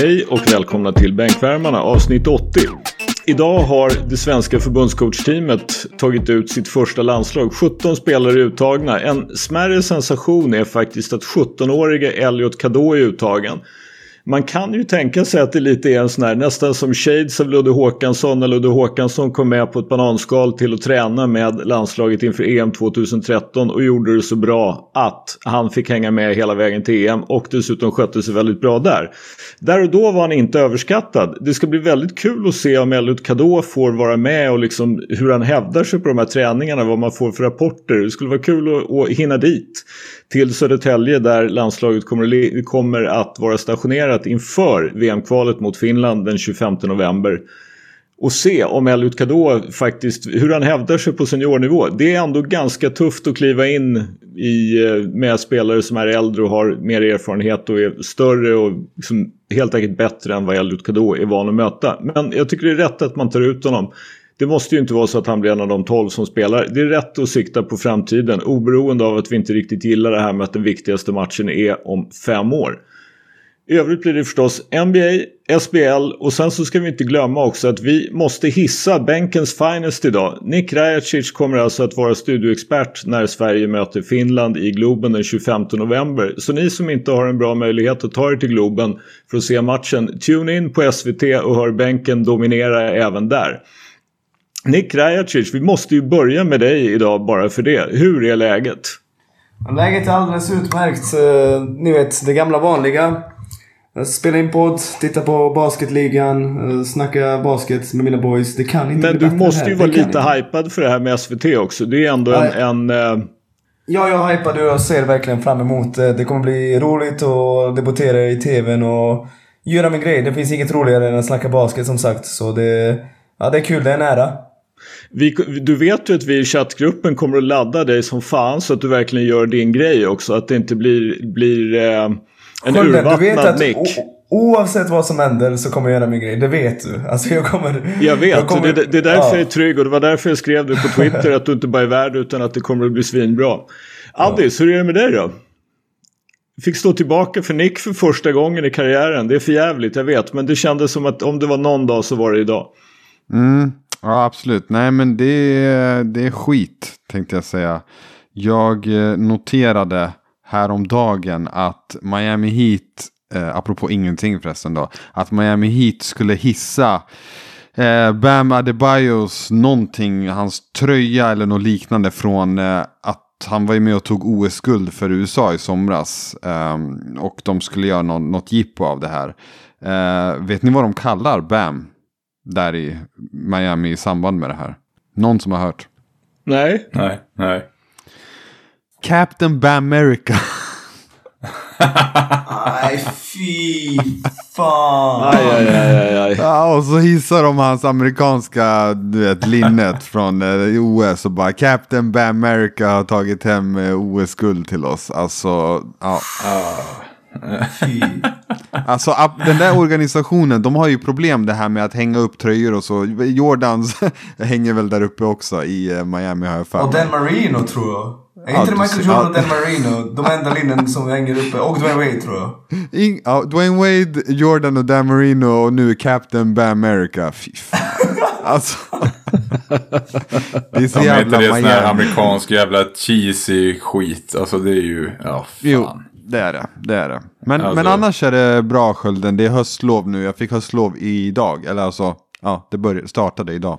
Hej och välkomna till Bänkvärmarna avsnitt 80. Idag har det svenska förbundscoachteamet tagit ut sitt första landslag. 17 spelare är uttagna. En smärre sensation är faktiskt att 17-årige Elliot Kadå är uttagen. Man kan ju tänka sig att det lite är en sån här nästan som Shades av Ludde Håkansson när Ludde Håkansson kom med på ett bananskal till att träna med landslaget inför EM 2013 och gjorde det så bra att han fick hänga med hela vägen till EM och dessutom skötte sig väldigt bra där. Där och då var han inte överskattad. Det ska bli väldigt kul att se om Elliot Kadå får vara med och liksom hur han hävdar sig på de här träningarna, vad man får för rapporter. Det skulle vara kul att, att hinna dit till Södertälje där landslaget kommer, kommer att vara stationerat inför VM-kvalet mot Finland den 25 november. Och se om Elliot Kadå faktiskt, hur han hävdar sig på seniornivå. Det är ändå ganska tufft att kliva in i, eh, med spelare som är äldre och har mer erfarenhet och är större och liksom helt enkelt bättre än vad Elliot Kadå är van att möta. Men jag tycker det är rätt att man tar ut honom. Det måste ju inte vara så att han blir en av de tolv som spelar. Det är rätt att sikta på framtiden oberoende av att vi inte riktigt gillar det här med att den viktigaste matchen är om fem år. I övrigt blir det förstås NBA, SBL och sen så ska vi inte glömma också att vi måste hissa bänkens finest idag. Nick Rajacic kommer alltså att vara studioexpert när Sverige möter Finland i Globen den 25 november. Så ni som inte har en bra möjlighet att ta er till Globen för att se matchen, tune in på SVT och hör bänken dominera även där. Nick Rajacic, vi måste ju börja med dig idag bara för det. Hur är läget? Läget är alldeles utmärkt. Eh, ni vet, det gamla vanliga. Spela in podd, titta på basketligan, uh, snacka basket med mina boys. Det kan inte Men bli du måste ju vara lite inte. hypad för det här med SVT också. Det är ändå Nej. en... en eh, Ja, jag är hypad och jag ser verkligen fram emot det. Det kommer bli roligt att debutera i TVn och göra min grej. Det finns inget roligare än att snacka basket som sagt. Så det, ja, det är kul, det är en ära. vi, du vet ju att vi i chattgruppen kommer att ladda dig som fan så att du verkligen gör din grej också. Att det inte blir, blir eh, en Skölden, du vet urvattnad att Nick. oavsett vad som händer så kommer jag göra min grej. Det vet du. Alltså jag kommer... Jag vet, kommer- det, det är därför ja. jag är trygg och det var därför jag skrev det på Twitter att du inte bara är värd utan att det kommer att bli svinbra. Addis, hur är det med dig då? Fick stå tillbaka för Nick för första gången i karriären. Det är för jävligt, jag vet. Men det kändes som att om det var någon dag så var det idag. Mm, ja, absolut. Nej, men det är, det är skit, tänkte jag säga. Jag eh, noterade häromdagen att Miami Heat, eh, apropå ingenting förresten då, att Miami Heat skulle hissa eh, Bam Adebayos någonting, hans tröja eller något liknande från eh, att han var ju med och tog OS-guld för USA i somras. ehm, och de skulle göra någon, något jippo av det här. Eh, vet ni vad de kallar Bam? Där i Miami i samband med det här. Någon som har hört? Nej, Nej, nej. Captain Bam America. Nej, fy fan. aj, aj, aj, aj, aj. ja, och så hissar de hans amerikanska du vet, linnet från eh, OS och bara Captain Bam America har tagit hem eh, OS-guld till oss. Alltså, ja. Alltså den där organisationen, de har ju problem det här med att hänga upp tröjor och så. Jordans hänger väl där uppe också i eh, Miami har jag för Och mig. Dan Marino tror jag. Är Ja, inte det Michael Jordan och. Dan Marino? De enda linnen som hänger uppe. Och Dwayne Wade tror jag. In, ja, Dwayne Wade, Jordan och Dan Marino och nu Captain Bam America. Fy fan. Alltså. det är så De heter jävla det sån här Miami. amerikansk jävla cheesy skit. Alltså det är ju, ja Jo, fan. det är det. det, är det. Men, Alltså- men annars är det bra Skölden. Det är höstlov nu. Jag fick höstlov idag. Eller alltså, ja, det började, startade idag.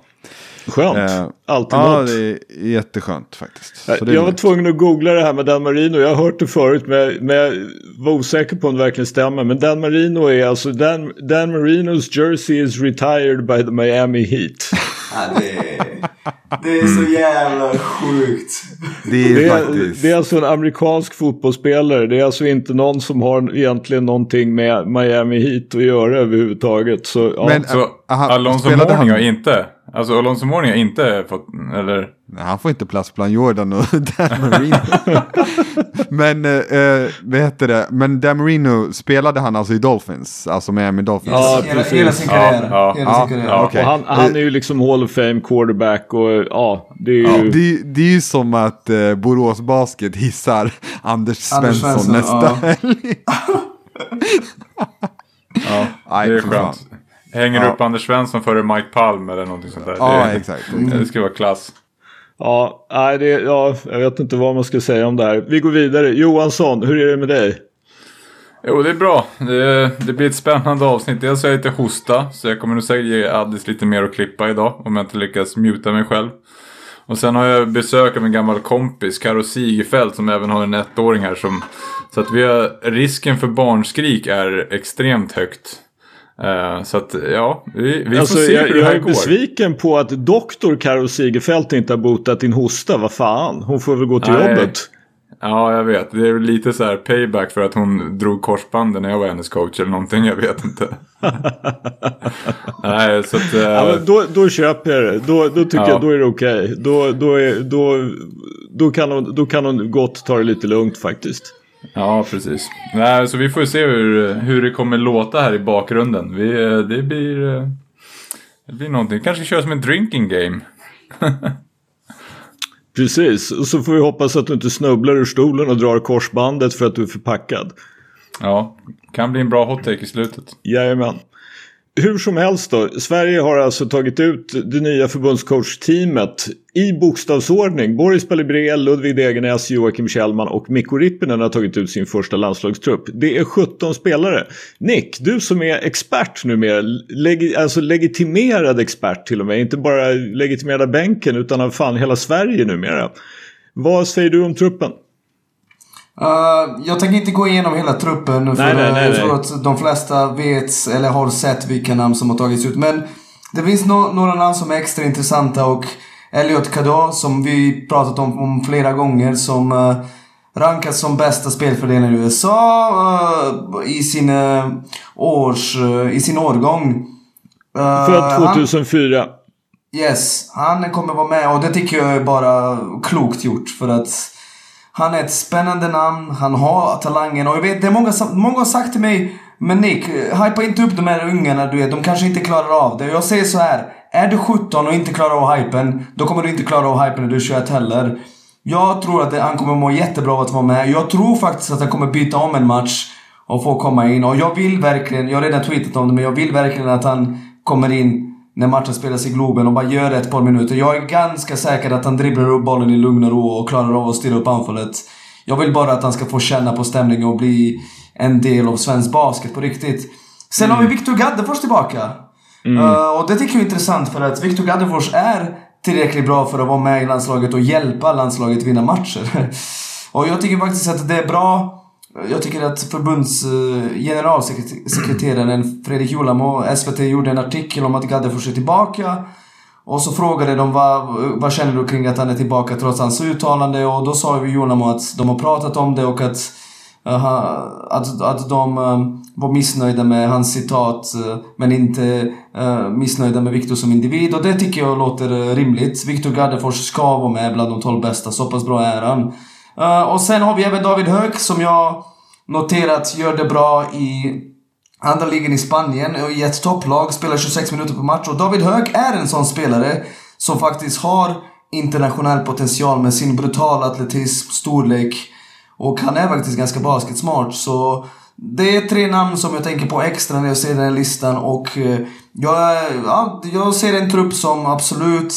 Skönt. Eh, Alltid Ja, något. det är jätteskönt faktiskt. Är Jag var nice. tvungen att googla det här med Dan Marino. Jag har hört det förut men, men jag var osäker på om det verkligen stämmer. Men Dan Marino är alltså Dan, Dan Marinos jersey is retired by the Miami Heat. Ja, det, det är så jävla sjukt. Det är Det är, faktiskt. det är alltså en amerikansk fotbollsspelare. Det är alltså inte någon som har egentligen någonting med Miami Heat att göra överhuvudtaget. Så, ja. Men- Så Aha, Alonso Mourning han- har inte, alltså Alonso Mourning har inte fått, eller? Nej, han får inte plats bland Jordan och Dan Marino. men, eh, vad heter det? Men Dan Marino spelade han alltså i Dolphins? Alltså Miami Dolphins? Ja, hela, precis. hela sin Ja, karriär. ja, hela ja, sin karriär. ja. och han, han är ju liksom Hall of Fame quarterback och ja, det är ju... Ja, det, det är ju som att eh, Borås Basket hissar Anders Svensson, Anders Svensson, nästa ja. helg. Ja. Det är skönt. Hänger Ja. upp Anders Svensson före Mike Palm eller någonting sånt där. Ja, det, exakt. Det ska vara klass. Ja, nej, det, ja, jag vet inte vad man ska säga om det här. Vi går vidare. Johansson, hur är det med dig? Jo, det är bra. Det, det blir ett spännande avsnitt. Dels har jag lite hosta, så jag kommer nog säkert ge Addis lite mer att klippa idag. Om jag inte lyckas muta mig själv. Och sen har jag besök av en gammal kompis, Karo Sigerfeldt, som även har en ettåring här. Som, så att vi har, risken för barnskrik är extremt högt. Eh, så att, ja, vi, vi alltså, får se jag, hur det jag här är går. besviken på att doktor Karo Sigerfeldt inte har botat din hosta. Vad fan, hon får väl gå till Nej. jobbet. Ja, jag vet. Det är lite så här payback för att hon drog korsbanden när jag var hennes coach eller någonting. Jag vet inte. Nej, så att... eh, Ja, då, då köper jag det. Då, då tycker Ja. jag då är det okej. Då, då, är- då, då, kan hon, då kan hon gott ta det lite lugnt faktiskt. Ja, precis. Nej, så vi får se hur, hur det kommer låta här i bakgrunden. Vi, eh, det blir... eh, Det blir någonting. Vi kanske kör som en drinking game. Precis, och så får vi hoppas att du inte snubblar ur stolen och drar korsbandet för att du är förpackad. Ja, kan bli en bra hot take i slutet. Jajamän. Hur som helst då, Sverige har alltså tagit ut det nya förbundscoachteamet i bokstavsordning. Boris Palibré, Ludvig Degernäs, Joakim Kjellman och Mikko Rippinen har tagit ut sin första landslagstrupp. Det är 17 spelare. Nick, du som är expert numera, leg alltså legitimerad expert till och med, inte bara legitimerad av bänken utan av fan hela Sverige numera. Vad säger du om truppen? Uh, jag tänker inte gå igenom hela truppen för Nej, nej, jag tror att de flesta vet eller har sett vilka namn som har tagits ut. Men det finns no några namn som är extra intressanta och Elliot Kadå som vi pratat om, om flera gånger som uh, rankas som bästa spelfördelare i USA uh, i sin års, i sin årgång. Född han- 2004. Yes, han kommer vara med och det tycker jag är bara klokt gjort för att han är ett spännande namn, han har talangen och jag vet, det är många, som- många har sagt till mig Men Nick, hypa inte upp de här ungarna du vet, de kanske inte klarar av det. Jag säger så här. Är du 17 och inte klarar av hypen, då kommer du inte klara av hypen när du är 21 heller. Jag tror att han kommer må jättebra av att vara med. Jag tror faktiskt att han kommer byta om en match och få komma in. Och jag vill verkligen, jag har redan tweetat om det, men jag vill verkligen att han kommer in när matchen spelas i Globen och bara gör det ett par minuter. Jag är ganska säker att han dribblar upp bollen i lugn och ro och klarar av att styra upp anfallet. Jag vill bara att han ska få känna på stämningen och bli en del av svensk basket på riktigt. Sen har vi Viktor Gaddefors tillbaka. Uh, och det tycker jag är intressant för att Viktor Gaddefors är tillräckligt bra för att vara med i landslaget och hjälpa landslaget vinna matcher. och jag tycker faktiskt att det är bra. Jag tycker att förbunds eh, generalsekreteraren Fredrik Julamo, SVT, gjorde en artikel om att Gaddefors är tillbaka. Och så frågade de vad, vad känner du kring att han är tillbaka trots hans uttalande och då sa ju Julamo att de har pratat om det och att eh, att, att de eh, var missnöjda med hans citat men inte missnöjda med Viktor som individ och det tycker jag låter rimligt. Viktor Gaddefors ska vara med bland de 12 bästa, så pass bra är han. Eh, och sen har vi även David Höök som jag noterat gör det bra i andra ligan i Spanien och i ett topplag, spelar 26 minuter per match. Och David Höök är en sån spelare som faktiskt har internationell potential med sin brutala atletism, storlek och han är faktiskt ganska basketsmart. Så det är tre namn som jag tänker på extra när jag ser den här listan och eh, jag, ja, jag ser en trupp som absolut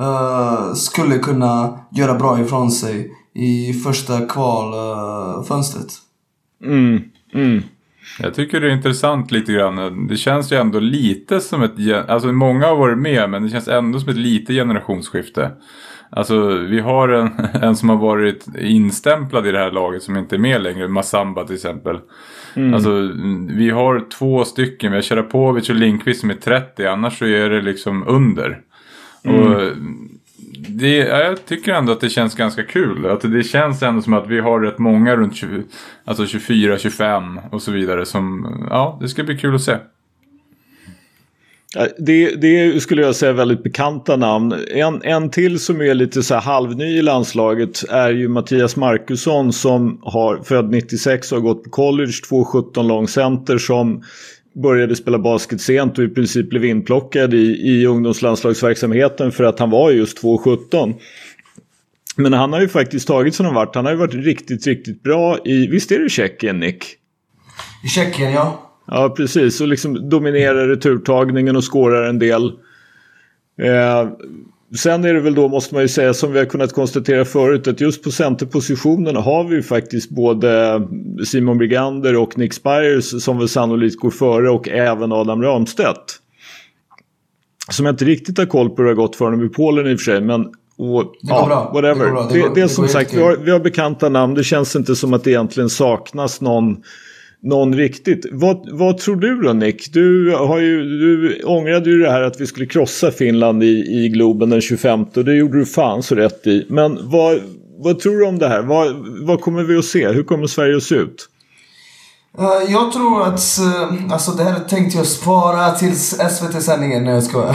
uh, skulle kunna göra bra ifrån sig i första kvalfönstret. Mm, mm. Jag tycker det är intressant lite grann. Det känns ju ändå lite som ett... Alltså många har varit med men det känns ändå som ett lite generationsskifte. Alltså vi har en, en som har varit instämplad i det här laget som inte är med längre. Massamba till exempel. Alltså vi har två stycken. Vi har Sharapovic och Lindqvist som är 30. Annars så är det liksom under. Och det, ja, jag tycker ändå att det känns ganska kul. Att det känns ändå som att vi har rätt många runt 20, alltså 24, 25 och så vidare. Som, ja, det ska bli kul att se. Det, det skulle jag säga väldigt bekanta namn. En, en till som är lite så här halvny i landslaget är ju Mattias Markusson som har född 96 och har gått på college, 2,17 lång center som började spela basket sent och i princip blev inplockad i, i ungdomslandslagsverksamheten för att han var just 2,17. Men han har ju faktiskt tagit sig någon vart. Han har ju varit riktigt, riktigt bra i, visst är det Tjeckien Nick? I Tjeckien, ja. Ja, precis. Och liksom dominerar returtagningen och skårar en del. Eh, sen är det väl då, måste man ju säga, som vi har kunnat konstatera förut, att just på centerpositionen har vi ju faktiskt både Simon Brigander och Nick Spires som väl sannolikt går före och även Adam Ramstedt. Som jag inte riktigt har koll på hur det har gått för honom i Polen i och för sig, men och, ja, bra. Whatever. Det, det, det, det är som sagt, vi har, vi har bekanta namn. Det känns inte som att det egentligen saknas någon någon riktigt. Vad, vad tror du då Nick? Du, har ju, du ångrade ju det här att vi skulle krossa Finland i, i Globen den 25 och det gjorde du fan så rätt i. Men vad, vad tror du om det här? Vad, vad kommer vi att se? Hur kommer Sverige att se ut? Uh, jag tror att, uh, alltså det här tänkte jag spara till SVT-sändningen när jag ska.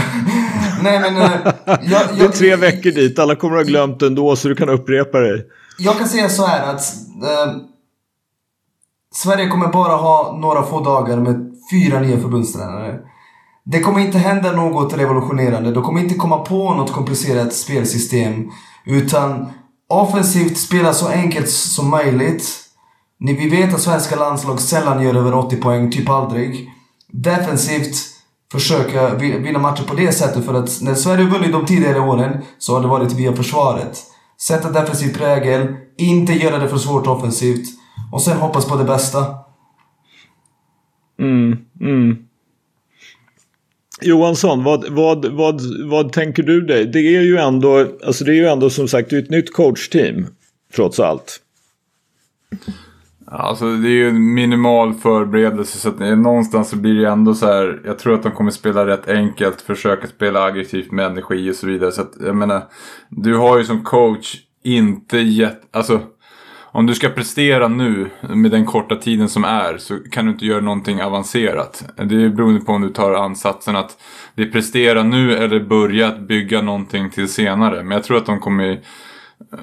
Nej men... Uh, jag, jag, det är tre veckor dit, alla kommer att ha glömt ändå så du kan upprepa dig. Jag kan säga så här att Sverige kommer bara ha några få dagar med fyra nya förbundstränare. Det kommer inte hända något revolutionerande. De kommer inte komma på något komplicerat spelsystem. Utan offensivt spela så enkelt som möjligt. Vi vet att svenska landslag sällan gör över 80 poäng, typ aldrig. Defensivt försöka vinna matcher på det sättet för att när Sverige vunnit de tidigare åren så har det varit via försvaret. Sätta defensiv prägel, inte göra det för svårt offensivt. Och sen hoppas på det bästa. Mm, mm. Johansson, vad, vad, vad, vad tänker du dig? Det är ju ändå, alltså det är ju ändå som sagt ett nytt coachteam. Trots allt. Alltså det är ju en minimal förberedelse så att någonstans så blir det ändå så här. Jag tror att de kommer spela rätt enkelt, försöka spela aggressivt med energi och så vidare. Så att jag menar, du har ju som coach inte gett, alltså om du ska prestera nu med den korta tiden som är så kan du inte göra någonting avancerat. Det är beroende på om du tar ansatsen att det är prestera nu eller börja att bygga någonting till senare. Men jag tror att de kommer eh,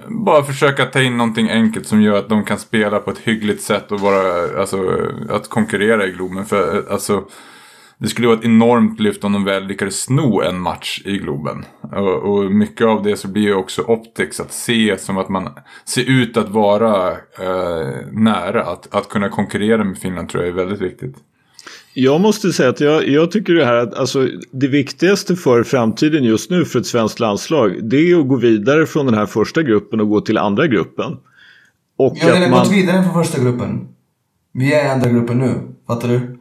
bara försöka ta in någonting enkelt som gör att de kan spela på ett hyggligt sätt och vara, alltså, att konkurrera i Globen. För eh, alltså det skulle vara ett enormt lyft om de väl lyckades sno en match i Globen. Och, och mycket av det så blir ju också optics att se som att man ser ut att vara eh, nära. Att, att kunna konkurrera med Finland tror jag är väldigt viktigt. Jag måste säga att jag, jag tycker det här att alltså, det viktigaste för framtiden just nu för ett svenskt landslag det är att gå vidare från den här första gruppen och gå till andra gruppen. Och ja, har man... gått vidare från första gruppen. Vi är i andra gruppen nu, fattar du?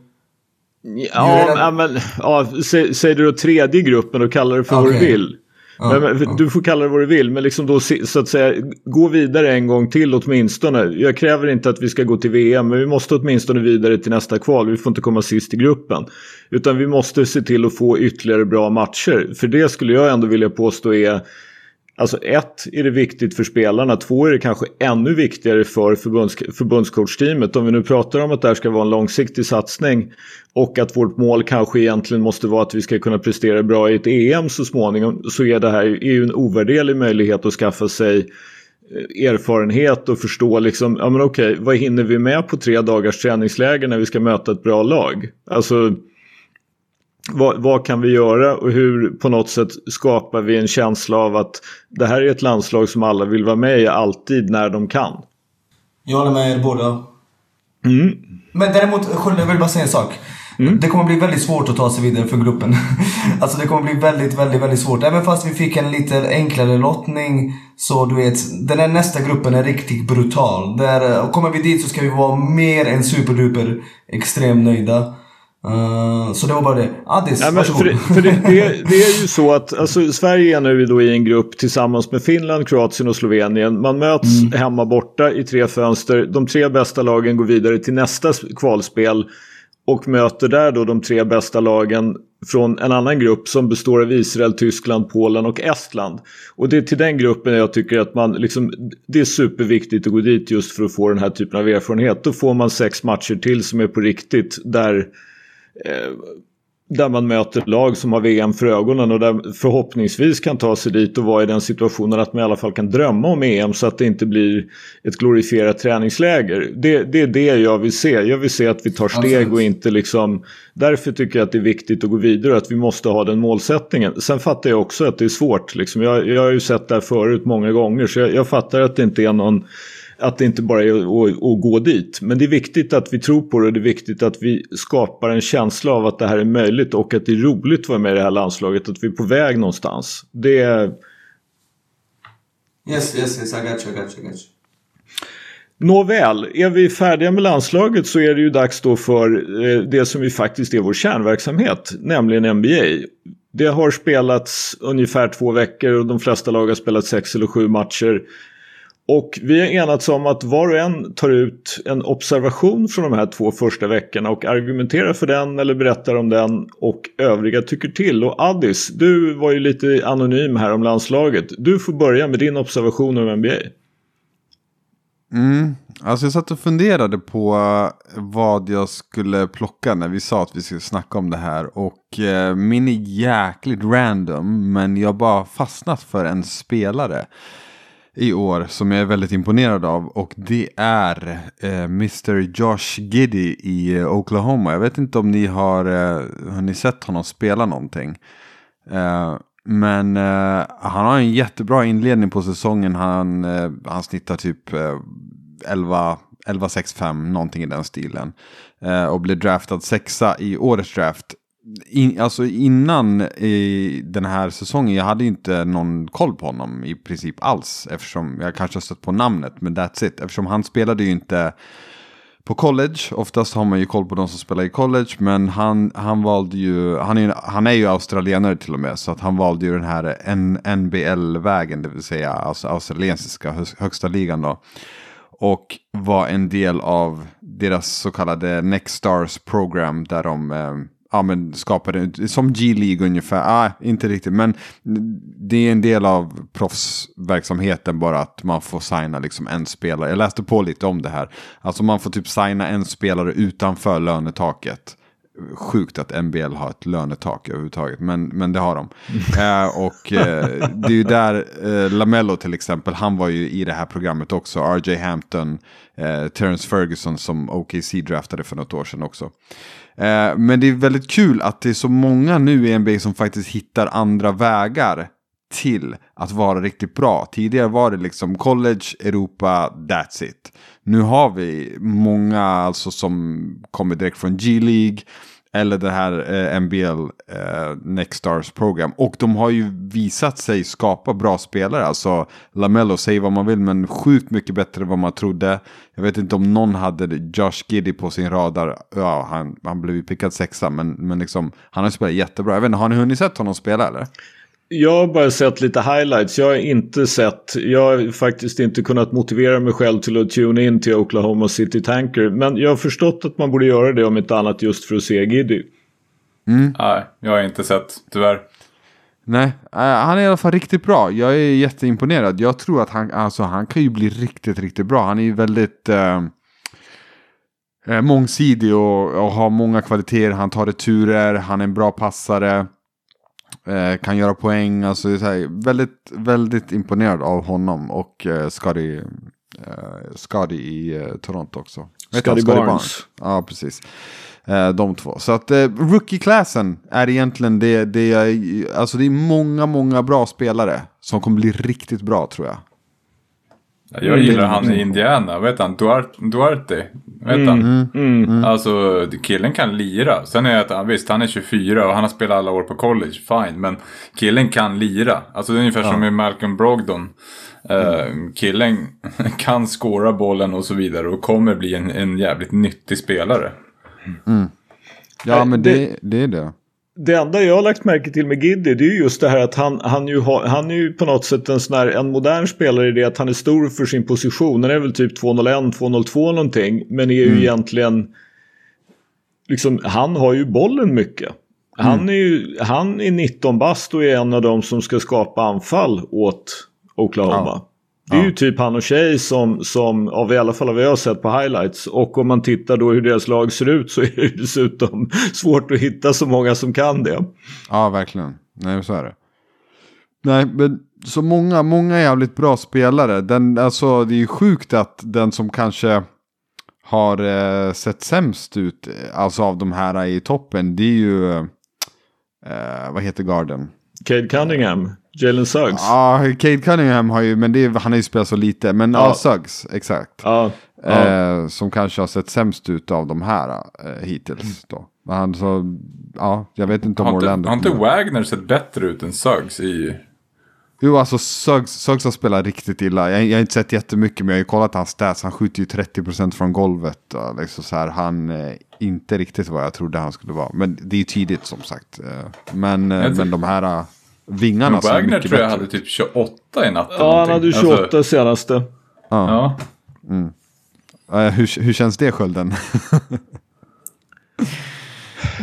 Ja, ja, men ja, sä, säger du då tredje gruppen och kallar det för okay. vad du vill. Men, ja. Du får kalla det vad du vill, men liksom då så att säga gå vidare en gång till åtminstone. Jag kräver inte att vi ska gå till VM, men vi måste åtminstone vidare till nästa kval. Vi får inte komma sist i gruppen. Utan vi måste se till att få ytterligare bra matcher. För det skulle jag ändå vilja påstå är Alltså ett, är det viktigt för spelarna. Två, är det kanske ännu viktigare för förbunds, förbundscoachteamet. Om vi nu pratar om att det här ska vara en långsiktig satsning och att vårt mål kanske egentligen måste vara att vi ska kunna prestera bra i ett EM så småningom så är det här är ju en ovärderlig möjlighet att skaffa sig eh, erfarenhet och förstå liksom, ja men okej, vad hinner vi med på tre dagars träningsläger när vi ska möta ett bra lag? Alltså vad, vad, kan vi göra och hur på något sätt skapar vi en känsla av att det här är ett landslag som alla vill vara med i alltid när de kan. Jag håller med er båda. Mm. Men däremot, jag vill bara säga en sak. Mm. Det kommer bli väldigt svårt att ta sig vidare för gruppen. alltså det kommer bli väldigt, väldigt, väldigt svårt. Även fast vi fick en lite enklare lottning så du vet, den här nästa gruppen är riktigt brutal. Där, kommer vi dit så ska vi vara mer än superduper extremt nöjda. Uh, så det var bara det. Addis, ja, varsågod. För, det, för det, det, det, är ju så att alltså, Sverige är nu då i en grupp tillsammans med Finland, Kroatien och Slovenien. Man möts mm. hemma borta i tre fönster. De tre bästa lagen går vidare till nästa kvalspel. Och möter där då de tre bästa lagen från en annan grupp som består av Israel, Tyskland, Polen och Estland. Och det är till den gruppen jag tycker att man liksom, det är superviktigt att gå dit just för att få den här typen av erfarenhet. Då får man sex matcher till som är på riktigt där Eh, där man möter lag som har VM för ögonen och där förhoppningsvis kan ta sig dit och vara i den situationen att man i alla fall kan drömma om EM så att det inte blir ett glorifierat träningsläger. Det, det är det jag vill se. Jag vill se att vi tar steg och inte liksom... Därför tycker jag att det är viktigt att gå vidare och att vi måste ha den målsättningen. Sen fattar jag också att det är svårt. Liksom. Jag, jag har ju sett det här förut många gånger så jag, jag fattar att det inte är någon att det inte bara är att, gå dit. Men det är viktigt att vi tror på det och det är viktigt att vi skapar en känsla av att det här är möjligt och att det är roligt att vara med i det här landslaget. Att vi är på väg någonstans. Det är... Yes, yes, yes, I got you, I got you, I got you. Nåväl, är vi färdiga med landslaget så är det ju dags då för eh, det som ju faktiskt är vår kärnverksamhet, nämligen NBA. Det har spelats ungefär två veckor och de flesta lag har spelat sex eller sju matcher. Och vi har enats om att var och en tar ut en observation från de här två första veckorna och argumenterar för den eller berättar om den och övriga tycker till. Och Addis, du var ju lite anonym här om landslaget. Du får börja med din observation om NBA. Mm. Alltså jag satt och funderade på eh, vad jag skulle plocka när vi sa att vi skulle snacka om det här. Och eh, min är jäkligt random, men jag har bara fastnat för en spelare i år som jag är väldigt imponerad av. Och det är eh, Mr Josh Giddy i eh, Oklahoma. Jag vet inte om ni har, eh, har ni sett honom spela någonting. Eh, men eh, han har en jättebra inledning på säsongen. Han, eh, han snittar typ eh, 11, 11-6-5, någonting i den stilen. Eh, och blev draftad sexa i årets draft. In, alltså innan i den här säsongen, jag hade inte någon koll på honom i princip alls. Eftersom jag kanske har stött på namnet, men that's it. Eftersom han spelade ju inte på college. Oftast har man ju koll på de som spelar i college. Men han, han valde ju, han är, han är ju australienare till och med. Så att han valde ju den här NBL-vägen, det vill säga alltså australiensiska högsta ligan då. Och var en del av deras så kallade Next Stars program där de eh, ja, men skapade, som G-League ungefär, ah, inte riktigt, men det är en del av proffsverksamheten bara att man får signa liksom en spelare. Jag läste på lite om det här. Alltså man får typ signa en spelare utanför lönetaket. Sjukt att NBL har ett lönetak överhuvudtaget, men, men det har de. eh, och eh, det är ju där eh, Lamello till exempel, han var ju i det här programmet också. RJ Hampton, eh, Terence Ferguson som OKC draftade för något år sedan också. Eh, men det är väldigt kul att det är så många nu i NBA som faktiskt hittar andra vägar till att vara riktigt bra. Tidigare var det liksom college, Europa, that's it. Nu har vi många alltså som kommer direkt från G-League eller det här eh, NBL eh, Next Stars program. Och de har ju visat sig skapa bra spelare. Alltså Lamello, säg vad man vill, men sjukt mycket bättre än vad man trodde. Jag vet inte om någon hade Josh Giddy på sin radar. Ja, han, han blev ju pickad sexa, men, men liksom, han har spelat jättebra. Jag vet inte, har ni hunnit sett honom spela eller? Jag har bara sett lite highlights. Jag har inte sett. Jag har faktiskt inte kunnat motivera mig själv till att tuna in till Oklahoma City Tanker. Men jag har förstått att man borde göra det om inte annat just för att se Giddy. Mm. Nej, jag har inte sett tyvärr. Nej, uh, han är i alla fall riktigt bra. Jag är jätteimponerad. Jag tror att han, alltså, han kan ju bli riktigt, riktigt bra. Han är ju väldigt uh, mångsidig och, och har många kvaliteter. Han tar returer, han är en bra passare. Eh, kan göra poäng, alltså här, väldigt, väldigt imponerad av honom och eh, Scotty, eh, i eh, Toronto också. Scotty, Scotty Barnes. Barnes. Ja, precis. Eh, de två. Så att eh, rookie-klassen är egentligen det, det jag, alltså det är många, många bra spelare som kommer bli riktigt bra tror jag. Jag gillar han i Indiana, vet han? Duarte, Duarte vet mm, han? Mm, mm. Alltså killen kan lira. Sen är det att visst han är 24 och han har spelat alla år på college, fine. Men killen kan lira. Alltså det är ungefär ja. som med Malcolm Brogdon. Uh, killen kan skåra bollen och så vidare och kommer bli en, en jävligt nyttig spelare. Mm. Ja men det, det är det det enda jag har lagt märke till med Giddy det är just det här att han, han, ju har, han är ju på något sätt en sån här, en modern spelare i det att han är stor för sin position. Han är väl typ 201, 202 någonting. Men är ju mm. egentligen, liksom, han har ju bollen mycket. Han, mm. är ju, han är 19 bast och är en av de som ska skapa anfall åt Oklahoma. Ja. Det är ja. ju typ han och Tjej som, som av i alla fall vad jag har sett på highlights. Och om man tittar då hur deras lag ser ut så är det dessutom svårt att hitta så många som kan det. Ja, verkligen. Nej, så är det. Nej, men så många, många jävligt bra spelare. Den, alltså, det är ju sjukt att den som kanske har eh, sett sämst ut, alltså av de här i toppen, det är ju, eh, vad heter garden? Cade Cunningham. Jalen Suggs? Ja, Cade Cunningham har ju, men det är, han har ju spelat så lite. Men ja, Ja. Suggs, exakt. Ja. ja. Eh, som kanske har sett sämst ut av de här eh, hittills. Då. Men han så, ja, jag vet inte om Har inte, Orlando. har inte Wagner sett bättre ut än Suggs i... Jo, alltså Suggs, Suggs har spelat riktigt illa. Jag, jag har inte sett jättemycket, men jag har ju kollat hans stats. Han skjuter ju 30% från golvet. Och liksom så här, han är inte riktigt vad jag trodde han skulle vara. Men det är ju tidigt som sagt. Eh, Men, eh, men de här eh, vingarna Men Wagner tror jag bättre hade typ 28 i natt. ja, han hade någonting. 28 Alltså, senaste. ja. Eh, hur, hur känns det skölden?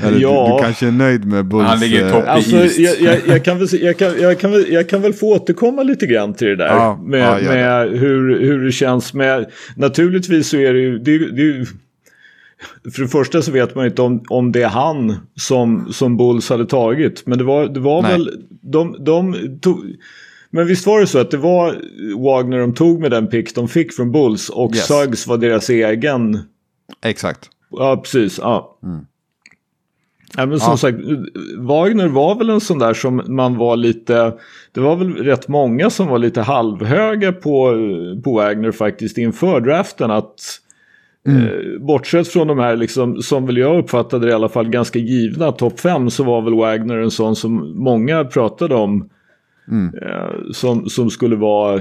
Eller, Ja. du, du kanske är nöjd med Bulls... Han ligger i eh, topp. Alltså, East. jag, jag, jag, kan väl, jag, kan, jag, kan väl, jag kan väl få återkomma lite grann till det där. Ja, med ja, med hur, hur det känns med... Naturligtvis så är det ju... Det, det för det första så vet man inte om, om det är han som, som Bulls hade tagit. Men det var, det var Nej. väl... De, de tog, men visst var det så att det var Wagner de tog med den pick de fick från Bulls och Yes. Suggs var deras egen... Exakt. Ja, precis. Ja. Ja, men som Ja. sagt, Wagner var väl en sån där som man var lite... Det var väl rätt många som var lite halvhöga på, på Wagner faktiskt inför draften. Att eh, bortsett från de här, liksom, som väl jag uppfattade det i alla fall, ganska givna topp 5 så var väl Wagner en sån som många pratade om. Eh, som, som skulle vara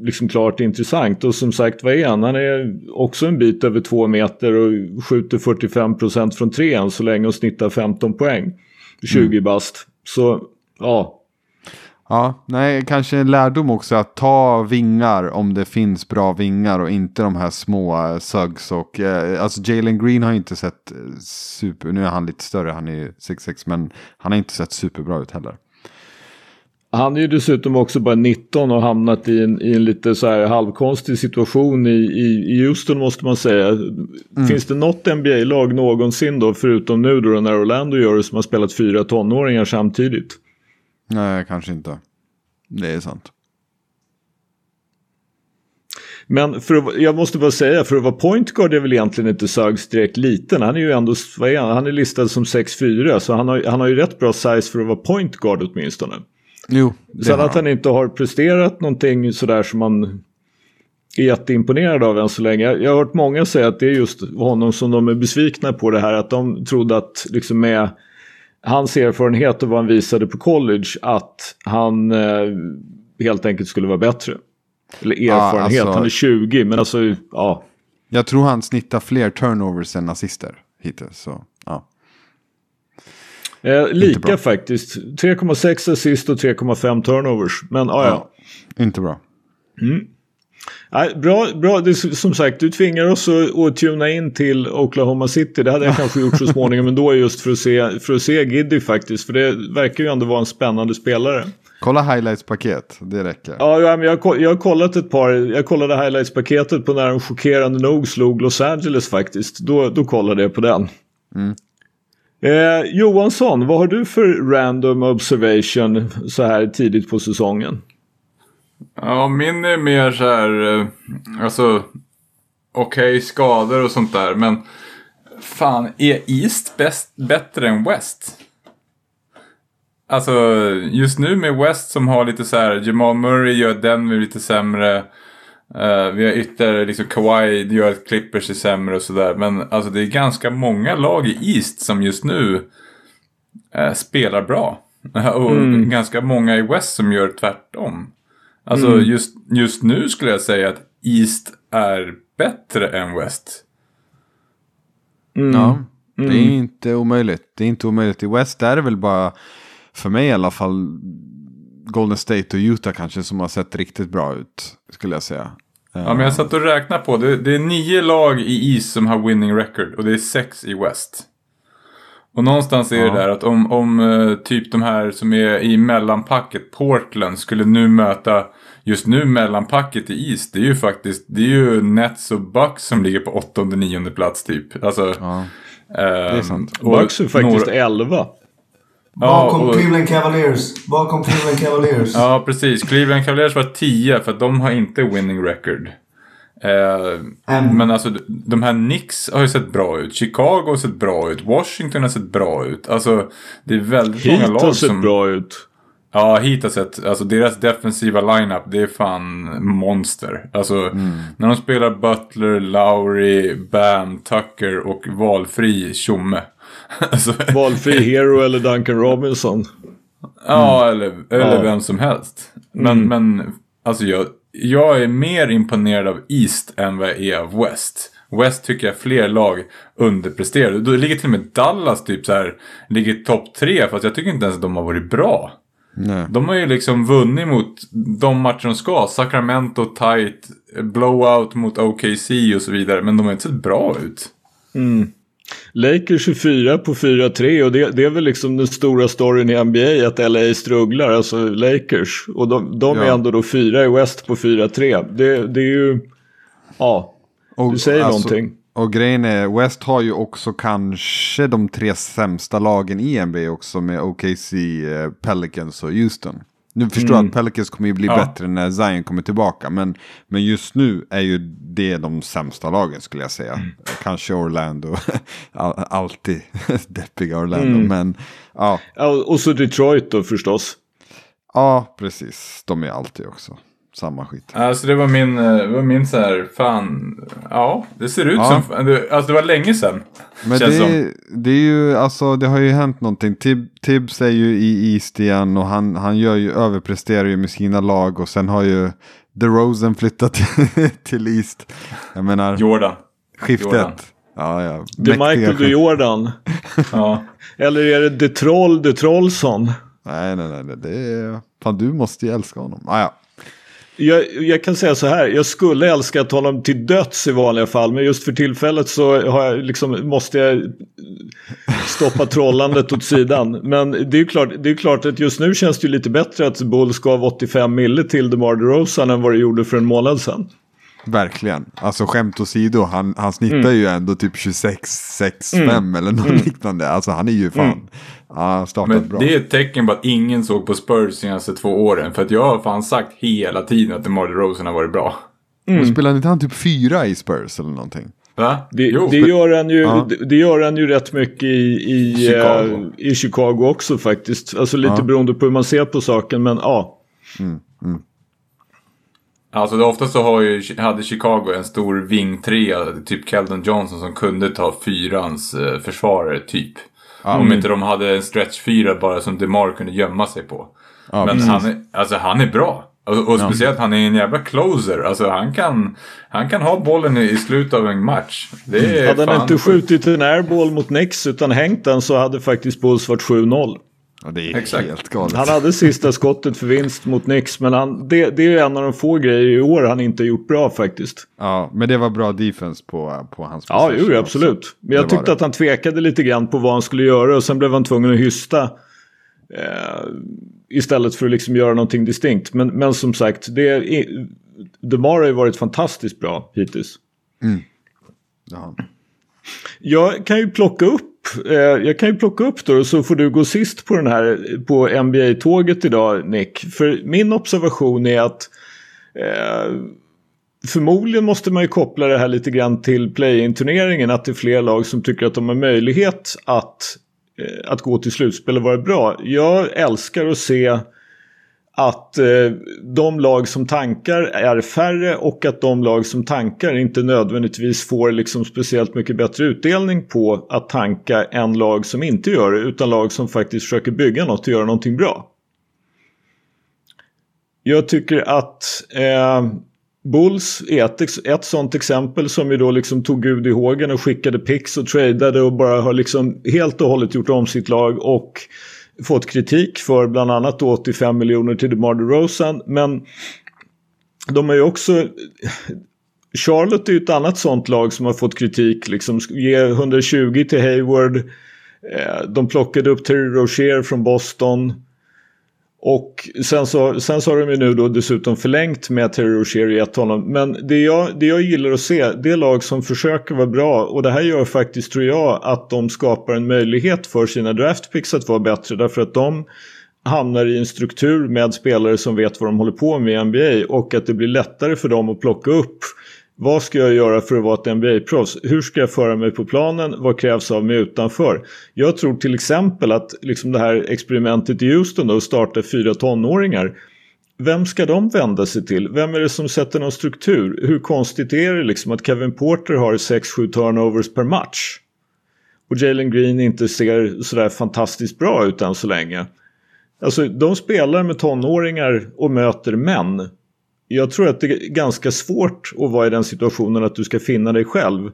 liksom klart intressant. Och som sagt, vad är han? Han är också en bit över två meter och skjuter 45% från tre än så länge och snittar 15 poäng. 20 bast. Så ja, Ja, nej, kanske en lärdom också att ta vingar om det finns bra vingar och inte de här små eh, Suggs och eh, alltså Jalen Green har inte sett eh, super, nu är han lite större, han är ju 6'6 men han har inte sett superbra ut heller. Han är ju dessutom också bara 19 och hamnat i en, i en lite så här halvkonstig situation i, i, i Houston måste man säga. Finns det något NBA-lag någonsin då, förutom nu då när Orlando gör det, som har spelat fyra tonåringar samtidigt? Nej, kanske inte. Det är sant. Men för att, jag måste bara säga, för att vara point guard är väl egentligen inte Suggs direkt liten. Han är ju ändå, vad är han? han är listad som 6'4 så han har, han har ju rätt bra size för att vara point guard åtminstone. Jo, det Sen att han inte har presterat någonting sådär som man är jätteimponerad av än så länge. Jag jag har hört många säga att det är just honom som de är besvikna på det här. Att de trodde att liksom med hans erfarenhet och vad han visade på college att han eh, helt enkelt skulle vara bättre. Eller Ja, erfarenhet, alltså- han är 20 men alltså ja. Jag tror han snittar fler turnovers än assister hittills. Så, ja. Eh, lika faktiskt. 3,6 assist och 3,5 turnovers. Men ja, ja. Inte bra. Nej, bra, bra. Det, som sagt, du tvingar oss att, att tuna in till Oklahoma City. Det hade jag kanske gjort så småningom ändå just för att se, för att se Giddy faktiskt. För det verkar ju ändå vara en spännande spelare. Kolla highlights-paket, det räcker. Ja, ja men jag, jag har kollat ett par. Jag kollade highlights-paketet på när de chockerande nog slog Los Angeles faktiskt. Då, då kollade jag på den. Eh, Johansson, vad har du för random observation så här tidigt på säsongen? Ja, min är mer så här, eh, alltså, okej skador och sånt där, men fan, är East bäst, bättre än West? Alltså, just nu med West som har lite så här, Jamal Murray gör Denver lite sämre. Eh, vi har ytterligare liksom Kawhi gör att Clippers är sämre och sådär. Men alltså det är ganska många lag i East som just nu eh, spelar bra. och ganska många i West som gör tvärtom. Alltså just, just nu skulle jag säga att East är bättre än West. Ja, det är inte omöjligt. Det är inte omöjligt. I West är det väl bara, för mig i alla fall, Golden State och Utah kanske som har sett riktigt bra ut, skulle jag säga. Ja, men jag satt och räknade på det. Det är nio lag i East som har winning record och det är sex i West. Och någonstans är Ja. det där att om, om eh, typ de här som är i mellanpacket, Portland, skulle nu möta just nu mellanpacket i East. Det är ju faktiskt, det är ju Nets och Bucks som ligger på åttonde, nionde plats typ. Alltså, Ja, det är sant. Bucks är faktiskt 11. Bakom och- Cleveland Cavaliers. Bakom Cleveland Cavaliers. Ja, precis. Cleveland Cavaliers var 10 för att de har inte winning record. Eh, men alltså de här Knicks har ju sett bra ut. Chicago har sett bra ut. Washington har sett bra ut. Alltså det är väldigt många lag har sett som... bra ut. Ja, Heat har sett, alltså deras defensiva lineup, det är fan monster. Alltså, Mm. när de spelar Butler, Lowry, Bam, Tucker och valfri tjomme. alltså, Valfri Hero eller Duncan Robinson. ja, eller, eller Ja. vem som helst. Men, men alltså jag, jag är mer imponerad av East än vad jag är av West. West tycker jag fler lag underpresterar. Då ligger till och med Dallas typ så här, ligger topp tre, fast jag tycker inte ens att de har varit bra. Nej. De har ju liksom vunnit mot de matcher de ska. Sacramento tight, blowout mot OKC och så vidare. Men de har inte sett bra ut. Lakers 24 på 4-3 och det, det är väl liksom den stora storyn i NBA att LA strugglar, alltså Lakers. Och de, de är Ja. ändå då fyra i West på 4-3. Det, det är ju, ja, Och, du säger någonting. Och grejen är, West har ju också kanske de tre sämsta lagen i NBA också med OKC, eh, Pelicans och Houston. Nu förstår jag att Pelicans kommer ju bli Ja. bättre när Zion kommer tillbaka. Men, men just nu är ju det de sämsta lagen skulle jag säga. Kanske Orlando. All- Alltid deppiga Orlando. Men ja, Ja, och så Detroit då förstås. ja, precis. De är alltid också samma skit. Alltså det var min, eh, det var min så här, fan, ja, det ser ut Ja. som, alltså det var länge sedan. Men det, det är ju, alltså det har ju hänt någonting. Tib, Tibbs är ju i East igen och han, han gör ju, överpresterar ju med sina lag och sen har ju DeRozan flyttat till East. Jag menar, Jordan. skiftet. Jordan. Ja, ja. The Mäktiga Michael de Jordan. Ja. Eller är det The Troll, The Trollson? Nej, nej, nej, nej, det är, fan du måste ju älska honom. Ah, ja. Jag, jag kan säga så här, jag skulle älskat honom till döds i vanliga fall. Men just för tillfället så jag liksom, måste jag stoppa trollandet åt sidan. Men det är ju klart, det är klart att just nu känns det ju lite bättre att Bulls gav 85 mille till DeMar DeRozan än vad det gjorde för en månad sedan. Verkligen. Alltså skämt åsido, han, han snittar ju ändå typ 26-6-5 eller något liknande. Alltså han är ju fan, ja, startat Men bra. det är ett tecken på att ingen såg på Spurs de senaste två åren. För att jag har fan sagt hela tiden att DeMar DeRozan har varit bra. Och Spelade inte han typ fyra i Spurs eller någonting? Va? Det, jo. det, gör han ju, Ja. det, gör han ju rätt mycket i, i, Chicago. eh, i Chicago också faktiskt. Alltså lite Ja. beroende på hur man ser på saken, men ja. Alltså det oftast så har ju, hade Chicago en stor vingtrea, typ Keldon Johnson som kunde ta fyrans eh, försvarare typ. Om inte de hade en stretch fyra bara som DeMar kunde gömma sig på. Ja, Men precis. han är, alltså han är bra. Och, och speciellt han är en jävla closer. Alltså han kan, han kan ha bollen i, slutet av en match. Det Hade han inte skjutit en airball mot Knicks utan hängt den så hade faktiskt Bulls varit 7-0. Ja, det är Exakt. helt galet. Han hade sista skottet för vinst mot Knicks men han, det, det är en av de få grejer i år han inte har gjort bra faktiskt. Ja, men det var bra defense på, på hans Ja, jo, också. absolut. Men Det jag var tyckte det. att han tvekade lite grann på vad han skulle göra och sen blev han tvungen att hysta. Eh, istället för att liksom göra någonting distinkt. Men, men som sagt, det är, DeMar har ju varit fantastiskt bra hittills. Ja. Jag kan ju plocka upp, eh, jag kan ju plocka upp då så får du gå sist på den här på NBA-tåget idag Nick. För min observation är att eh, förmodligen måste man ju koppla det här lite grann till play-in-turneringen. Att det är fler lag som tycker att de har möjlighet att, eh, att gå till slutspel och vara bra. Jag älskar att se att eh, de lag som tankar är färre och att de lag som tankar inte nödvändigtvis får liksom speciellt mycket bättre utdelning på att tanka än lag som inte gör det utan lag som faktiskt försöker bygga något och göra någonting bra. Jag tycker att eh, Bulls är ett, ett sånt exempel som ju då liksom tog Gud i hågen och skickade picks och tradade och bara har liksom helt och hållet gjort om sitt lag och fått kritik för bland annat 85 miljoner till DeMar DeRozan. Men de har ju också... Charlotte är ju ett annat sånt lag som har fått kritik. Liksom ge 120 till Hayward. Eh, de plockade upp Terry Rozier från Boston. Och sen så, sen så har de ju nu då dessutom förlängt med Terry Rozier och gett honom. Men det jag, det jag gillar att se det är lag som försöker vara bra. Och det här gör faktiskt tror jag att de skapar en möjlighet för sina draftpicks att vara bättre. Därför att de hamnar i en struktur med spelare som vet vad de håller på med i NBA. Och att det blir lättare för dem att plocka upp vad ska jag göra för att vara ett NBA-proffs? Hur ska jag föra mig på planen? Vad krävs av mig utanför? Jag tror till exempel att liksom det här experimentet i Houston då, att starta fyra tonåringar. Vem ska de vända sig till? Vem är det som sätter någon struktur? Hur konstigt är det liksom att Kevin Porter har 6-7 turnovers per match? Och Jalen Green inte ser sådär fantastiskt bra ut än så länge. Alltså de spelar med tonåringar och möter män jag tror att det är ganska svårt att vara i den situationen att du ska finna dig själv.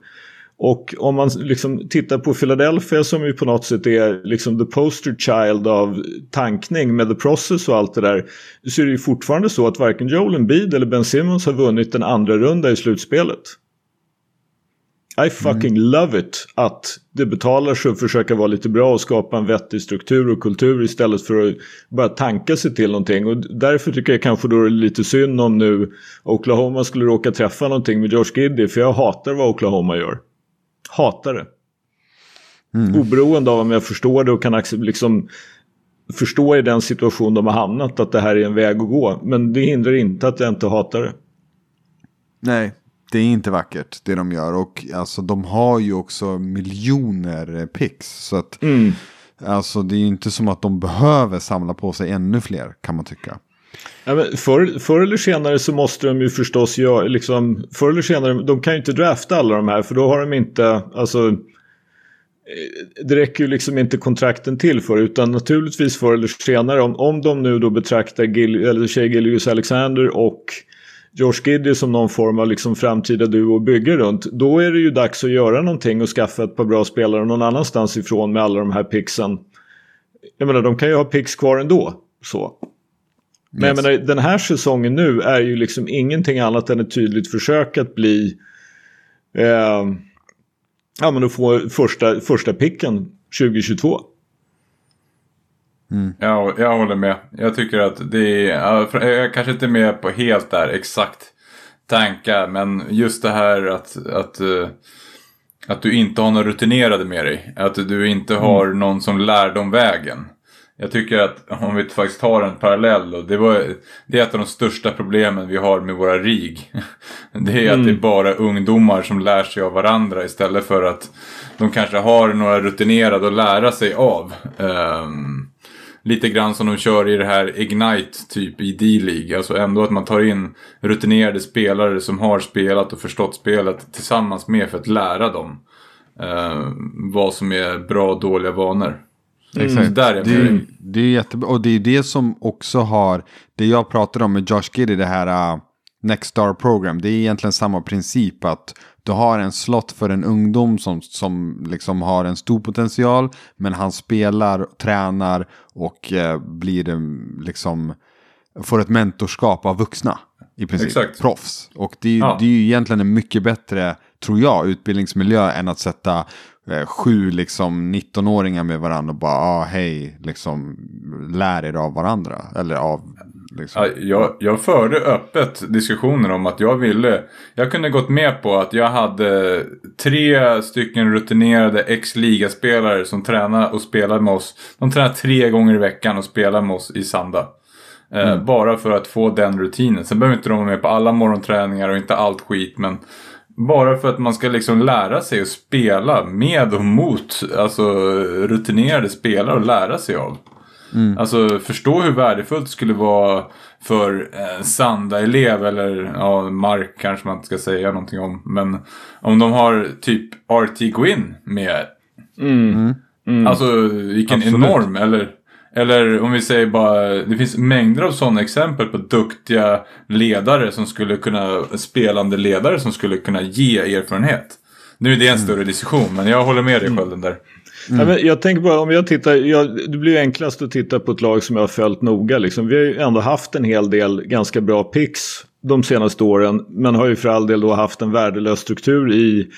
Och om man liksom tittar på Philadelphia som ju på något sätt är liksom the poster child av tankning med the process och allt det där. Så är det ju fortfarande så att varken Joel Embiid eller Ben Simmons har vunnit en andra runda i slutspelet. I fucking mm. love it att det betalar sig att försöka vara lite bra och skapa en vettig struktur och kultur istället för att bara tanka sig till någonting. Och därför tycker jag kanske då det är lite synd om nu Oklahoma skulle råka träffa någonting med Josh Giddy för jag hatar vad Oklahoma gör. Hatar det. Mm. Oberoende av om jag förstår det och kan liksom förstå i den situation de har hamnat att det här är en väg att gå. Men det hindrar inte att jag inte hatar det. Nej, det är inte vackert det de gör. Och alltså, de har ju också miljoner pix. Så att, mm. alltså, det är ju inte som att de behöver samla på sig ännu fler kan man tycka. Ja, men förr, förr eller senare så måste de ju förstås göra, liksom, förr eller senare, de kan ju inte drafta alla de här för då har de inte, alltså det räcker ju liksom inte kontrakten till för utan naturligtvis förr eller senare om, om de nu då betraktar Gil, eller Shea Gillius Alexander och Josh Giddy som någon form av liksom framtida duo att bygga runt. Då är det ju dags att göra någonting och skaffa ett par bra spelare någon annanstans ifrån med alla de här pixen. Jag menar de kan ju ha pix kvar ändå. Så. Men yes. jag menar, den här säsongen nu är ju liksom ingenting annat än ett tydligt försök att bli eh, ja men att få första, första picken 2022. Mm. Ja, jag håller med. Jag tycker att det är, jag kanske inte är med på helt där exakt tankar, men just det här att, att, eh, att du inte har några rutinerade med dig. Att du inte mm. har någon som lär dem vägen. Jag tycker att om vi faktiskt tar en parallell då, det, var, det är ett av de största problemen vi har med våra RIG. Det är mm. att det är mm. bara ungdomar som lär sig av varandra istället för att de kanske har några rutinerade att lära sig av. Um, lite grann som de kör i det här Ignite typ i D-League. Alltså ändå att man tar in rutinerade spelare som har spelat och förstått spelet tillsammans med för att lära dem eh, vad som är bra och dåliga vanor. Mm. Exakt. Där är det, är, det är jättebra. Och det är det som också har, det jag pratade om med Josh Giddy, det här uh, Next Star Program. Det är egentligen samma princip att du har en slott för en ungdom som, som liksom har en stor potential. Men han spelar, tränar och eh, blir liksom får ett mentorskap av vuxna. I princip. Exakt. Proffs. Och det, ja. det är ju egentligen en mycket bättre, tror jag, utbildningsmiljö än att sätta eh, sju liksom 19-åringar med varandra och bara ah, hej, liksom lär er av varandra. Eller av Liksom. Ja, jag, jag förde öppet diskussioner om att jag ville. Jag kunde gått med på att jag hade tre stycken rutinerade ex-ligaspelare som tränar och spelar med oss. De tränar tre gånger i veckan och spelar med oss i Sanda. Eh, mm. bara för att få den rutinen. Sen behöver inte de vara med på alla morgonträningar och inte allt skit. Men bara för att man ska liksom lära sig att spela med och mot alltså, rutinerade spelare och lära sig av. Mm. Alltså förstå hur värdefullt det skulle vara för en Sanda-elev eller ja, Mark kanske man inte ska säga någonting om. Men om de har typ RT Gwyn med. Mm. Mm. mm. Alltså vilken Absolut. enorm eller eller om vi säger bara, det finns mängder av sådana exempel på duktiga ledare som skulle kunna, spelande ledare som skulle kunna ge erfarenhet. Nu är det en mm. större diskussion men jag håller med dig mm. Skölden där. Mm. Ja, jag tänker bara om jag tittar, jag, det blir ju enklast att titta på ett lag som jag har följt noga. Liksom. Vi har ju ändå haft en hel del ganska bra picks de senaste åren. Men har ju för all del då haft en värdelös struktur i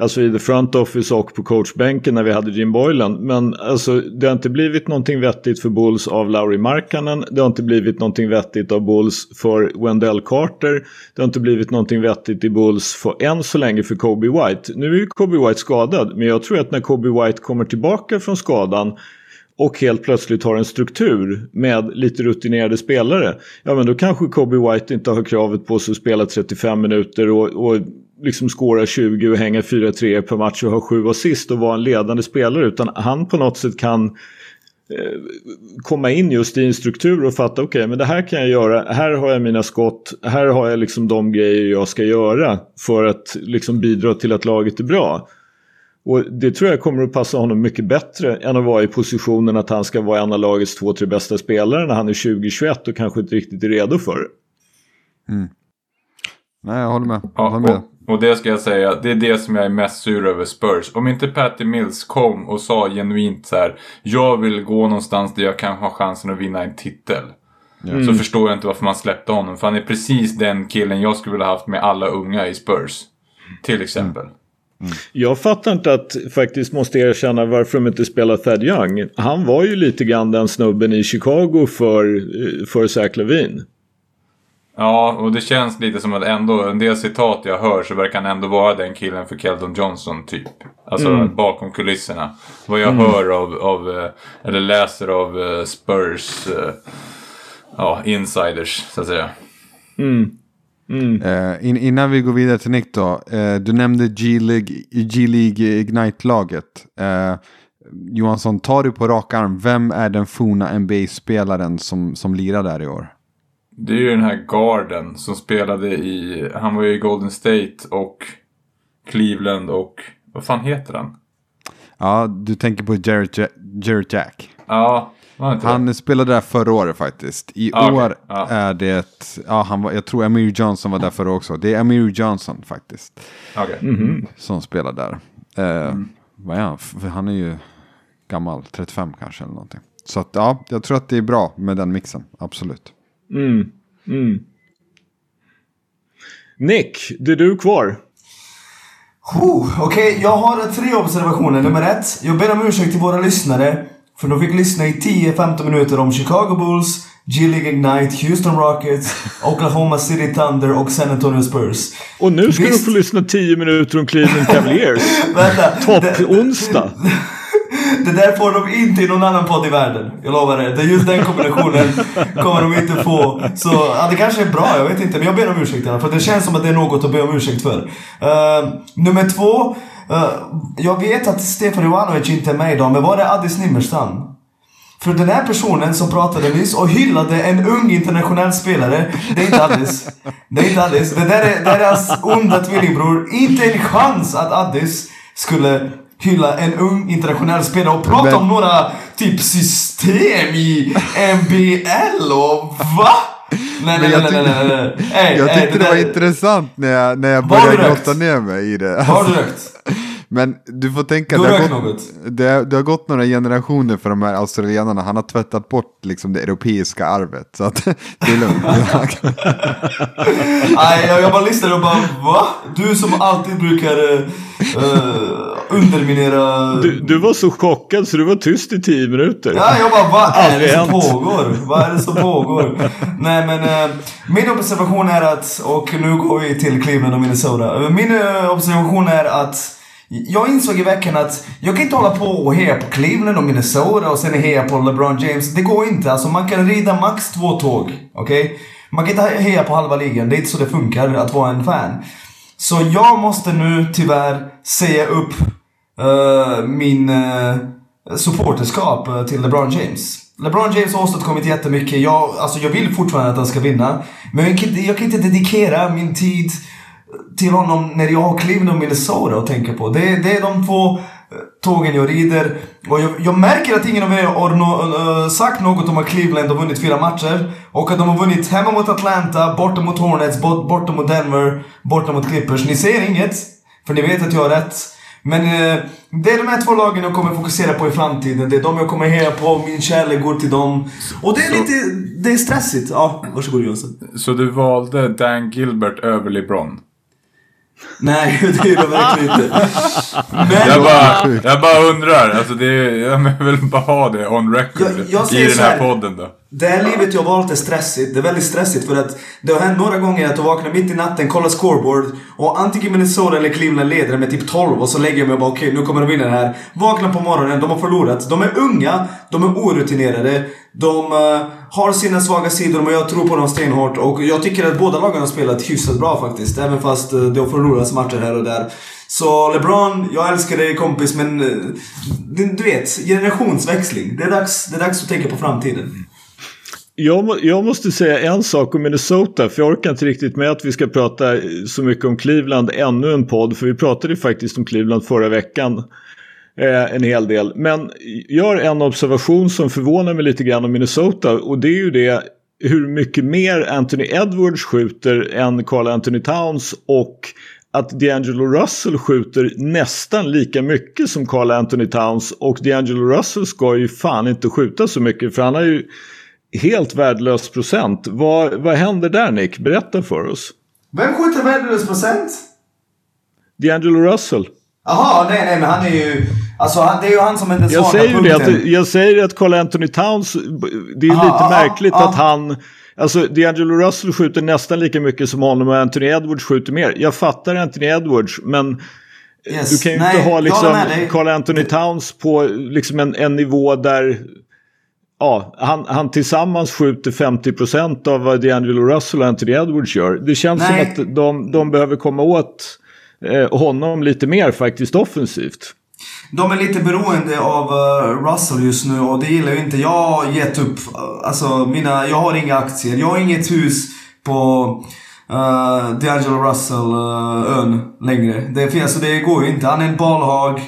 Alltså i the front office och på coachbänken när vi hade Jim Boylan. Men alltså det har inte blivit någonting vettigt för Bulls av Lauri Markkanen. Det har inte blivit någonting vettigt av Bulls för Wendell Carter. Det har inte blivit någonting vettigt i Bulls för än så länge för Kobe White. Nu är ju Kobe White skadad. Men jag tror att när Kobe White kommer tillbaka från skadan och helt plötsligt har en struktur med lite rutinerade spelare. Ja men då kanske Kobe White inte har kravet på sig att spela 35 minuter och, och liksom skåra 20 och hänga 4-3 per match och ha 7 assist och vara en ledande spelare utan han på något sätt kan eh, komma in just i en struktur och fatta okej okay, men det här kan jag göra, här har jag mina skott, här har jag liksom de grejer jag ska göra för att liksom bidra till att laget är bra. Och det tror jag kommer att passa honom mycket bättre än att vara i positionen att han ska vara en av lagets två, tre bästa spelare när han är 2021 och kanske inte riktigt är redo för det. Mm. Nej, jag håller med. Jag Ja, håller med. och, och det ska jag säga, det är det som jag är mest sur över Spurs. Om inte Patty Mills kom och sa genuint så här, jag vill gå någonstans där jag kan ha chansen att vinna en titel. Så förstår jag inte varför man släppte honom. För han är precis den killen jag skulle vilja haft med alla unga i Spurs. Till exempel. Jag fattar inte att faktiskt måste erkänna varför de inte spelar Thad Young. Han var ju lite grann den snubben i Chicago för, eh, för Zach Lavin. Ja, och det känns lite som att ändå, en del citat jag hör så verkar han ändå vara den killen för Keldon Johnson typ. Alltså bakom kulisserna. Vad jag hör av, av, eh, eller läser av eh, Spurs, eh, ja, insiders så att säga. Eh, in, innan vi går vidare till Nick då. Eh, du nämnde G-League, G-League Ignite-laget. Eh, Johansson, tar du på rak arm, vem är den forna NBA-spelaren som, som lirar där i år? Det är ju den här garden som spelade i, han var ju i Golden State och Cleveland och, vad fan heter han? Ja, du tänker på Jarrett, Ja- Jarrett Jack. Ja, det? Han spelade där förra året faktiskt. I Ah, år Ja. är det, ja, han var, jag tror Amir Johnson var där förra också. Det är Amir Johnson faktiskt. Okej. Mm. Som spelar där. Eh, Vad är han? Han är ju gammal, 35 kanske eller någonting. Så att, ja, jag tror att det är bra med den mixen, absolut. Mm. Mm. Nick, det är du kvar. Okej, jag har tre observationer. Nummer ett. Jag ber om ursäkt till våra lyssnare. För de fick lyssna i 10-15 minuter om Chicago Bulls, G-League Ignite, Houston Rockets, Oklahoma City Thunder och San Antonio Spurs. Och nu ska Visst. du få lyssna 10 minuter om Cleveland Cavaliers. Topp-onsdag. Det där får de inte i någon annan podd i världen. Jag lovar er. Det är just den kombinationen kommer de inte få. Så ja, det kanske är bra, jag vet inte. Men jag ber om ursäkt i alla fall. För det känns som att det är något att be om ursäkt för. Uh, nummer två. Uh, jag vet att Stefan Ivanovic inte är med idag, men var det Addis Nimmerstam? För den här personen som pratade nyss och hyllade en ung internationell spelare, det är inte Addis. Det är inte Addis. Det där är, deras hans onda tvillingbror. Inte en chans att Addis skulle hylla en ung internationell spelare och prata Men- om några typ system i MBL och va? Nej, nej, jag nej, nej, nej, nej, Jag tyckte det var intressant när jag, när jag började grotta ner mig i det. Har du rökt? Men du får tänka, Du det har har, rökt gått, något? det, det har gått några generationer för de här australienarna. Han har tvättat bort liksom det europeiska arvet. Så att det är lugnt. Nej, jag, jag bara lyssnade och bara va? Du som alltid brukar eh, underminera... Du, du var så chockad så du var tyst i 10 minuter. Ja, jag bara vad är det som hänt. pågår? Vad är det som pågår? Nej men eh, min observation är att, och nu går vi till Cleveland och Minnesota. Eh, Min eh, observation är att jag insåg i veckan att jag kan inte hålla på och heja på Cleveland och Minnesota och sen heja på LeBron James. Det går inte. Alltså man kan rida max två tåg. Okej? Man kan inte heja på halva ligan. Det är inte så det funkar att vara en fan. Så jag måste nu tyvärr säga upp Eh, min uh, supporterskap eh, till LeBron James. LeBron James har åstadkommit jättemycket. Jag, alltså jag vill fortfarande att han ska vinna. Men jag kan, inte, jag kan inte dedikera min tid till honom när jag har Cleveland och Minnesota att tänka på. Det, det är de två tågen jag rider. Och jag, jag märker att ingen av er har no, uh, sagt något om att Cleveland har vunnit fyra matcher. Och att de har vunnit hemma mot Atlanta, borta mot Hornets, bort, borta mot Denver, borta mot Clippers. Ni ser inget, för ni vet att jag har rätt. Men eh, det är de här två lagen jag kommer fokusera på i framtiden. Det är de jag kommer heja på, min kärlek går till dem. Och det är Så- lite, det är stressigt. Ja, varsågod Jonsson. Så du valde Dan Gilbert över LeBron? Nej, det är det verkligen inte. Men... Jag bara, jag bara undrar, alltså det, är- jag vill bara ha det on record Jag- jag i den här här. podden då. Det här livet jag valt är stressigt. Det är väldigt stressigt för att det har hänt några gånger att jag vaknar mitt i natten, kollar scoreboard och antingen Minnesota eller Cleveland leder med typ 12 och så lägger jag mig och bara okej okay, nu kommer de vinna det här. Vaknar på morgonen, de har förlorat. De är unga, de är orutinerade. De uh, har sina svaga sidor men jag tror på dem stenhårt och jag tycker att båda lagen har spelat hyfsat bra faktiskt. Även fast eh, uh, det har förlorats matcher här och där. Så LeBron, jag älskar dig kompis men uh, du vet, generationsväxling. Det är, dags, det är dags att tänka på framtiden. Jag, jag, måste säga en sak om Minnesota, för jag orkar inte riktigt med att vi ska prata så mycket om Cleveland ännu en podd, för vi pratade faktiskt om Cleveland förra veckan eh, en hel del. Men jag har en observation som förvånar mig lite grann om Minnesota och det är ju det hur mycket mer Anthony Edwards skjuter än Carl Anthony Towns och att D'Angelo Russell skjuter nästan lika mycket som Carl Anthony Towns och D'Angelo Russell ska ju fan inte skjuta så mycket för han har ju helt värdelös procent. Vad, vad händer där Nick? Berätta för oss. Vem skjuter värdelös procent? D'Angelo Russell. Jaha, nej nej men han är ju... Alltså det är ju han som är den svaga jag säger punkten. Det, jag säger att Carl Anthony Towns, det är aha, lite aha, märkligt aha. att han... Alltså D'Angelo Russell skjuter nästan lika mycket som honom och Anthony Edwards skjuter mer. Jag fattar Anthony Edwards men yes. du kan ju nej, inte ha liksom Carl Anthony Towns på liksom en, en nivå där ja, han, han tillsammans skjuter 50% av vad D'Angelo Russell och Anthony Edwards gör. Det känns Nej. som att de, de behöver komma åt eh, honom lite mer faktiskt offensivt. De är lite beroende av uh, Russell just nu och det gillar jag inte. Jag har gett upp. Alltså mina, jag har inga aktier. Jag har inget hus på uh, D'Angelo Russell-ön uh, längre. Det, alltså, det går ju inte. Han är en bollhag.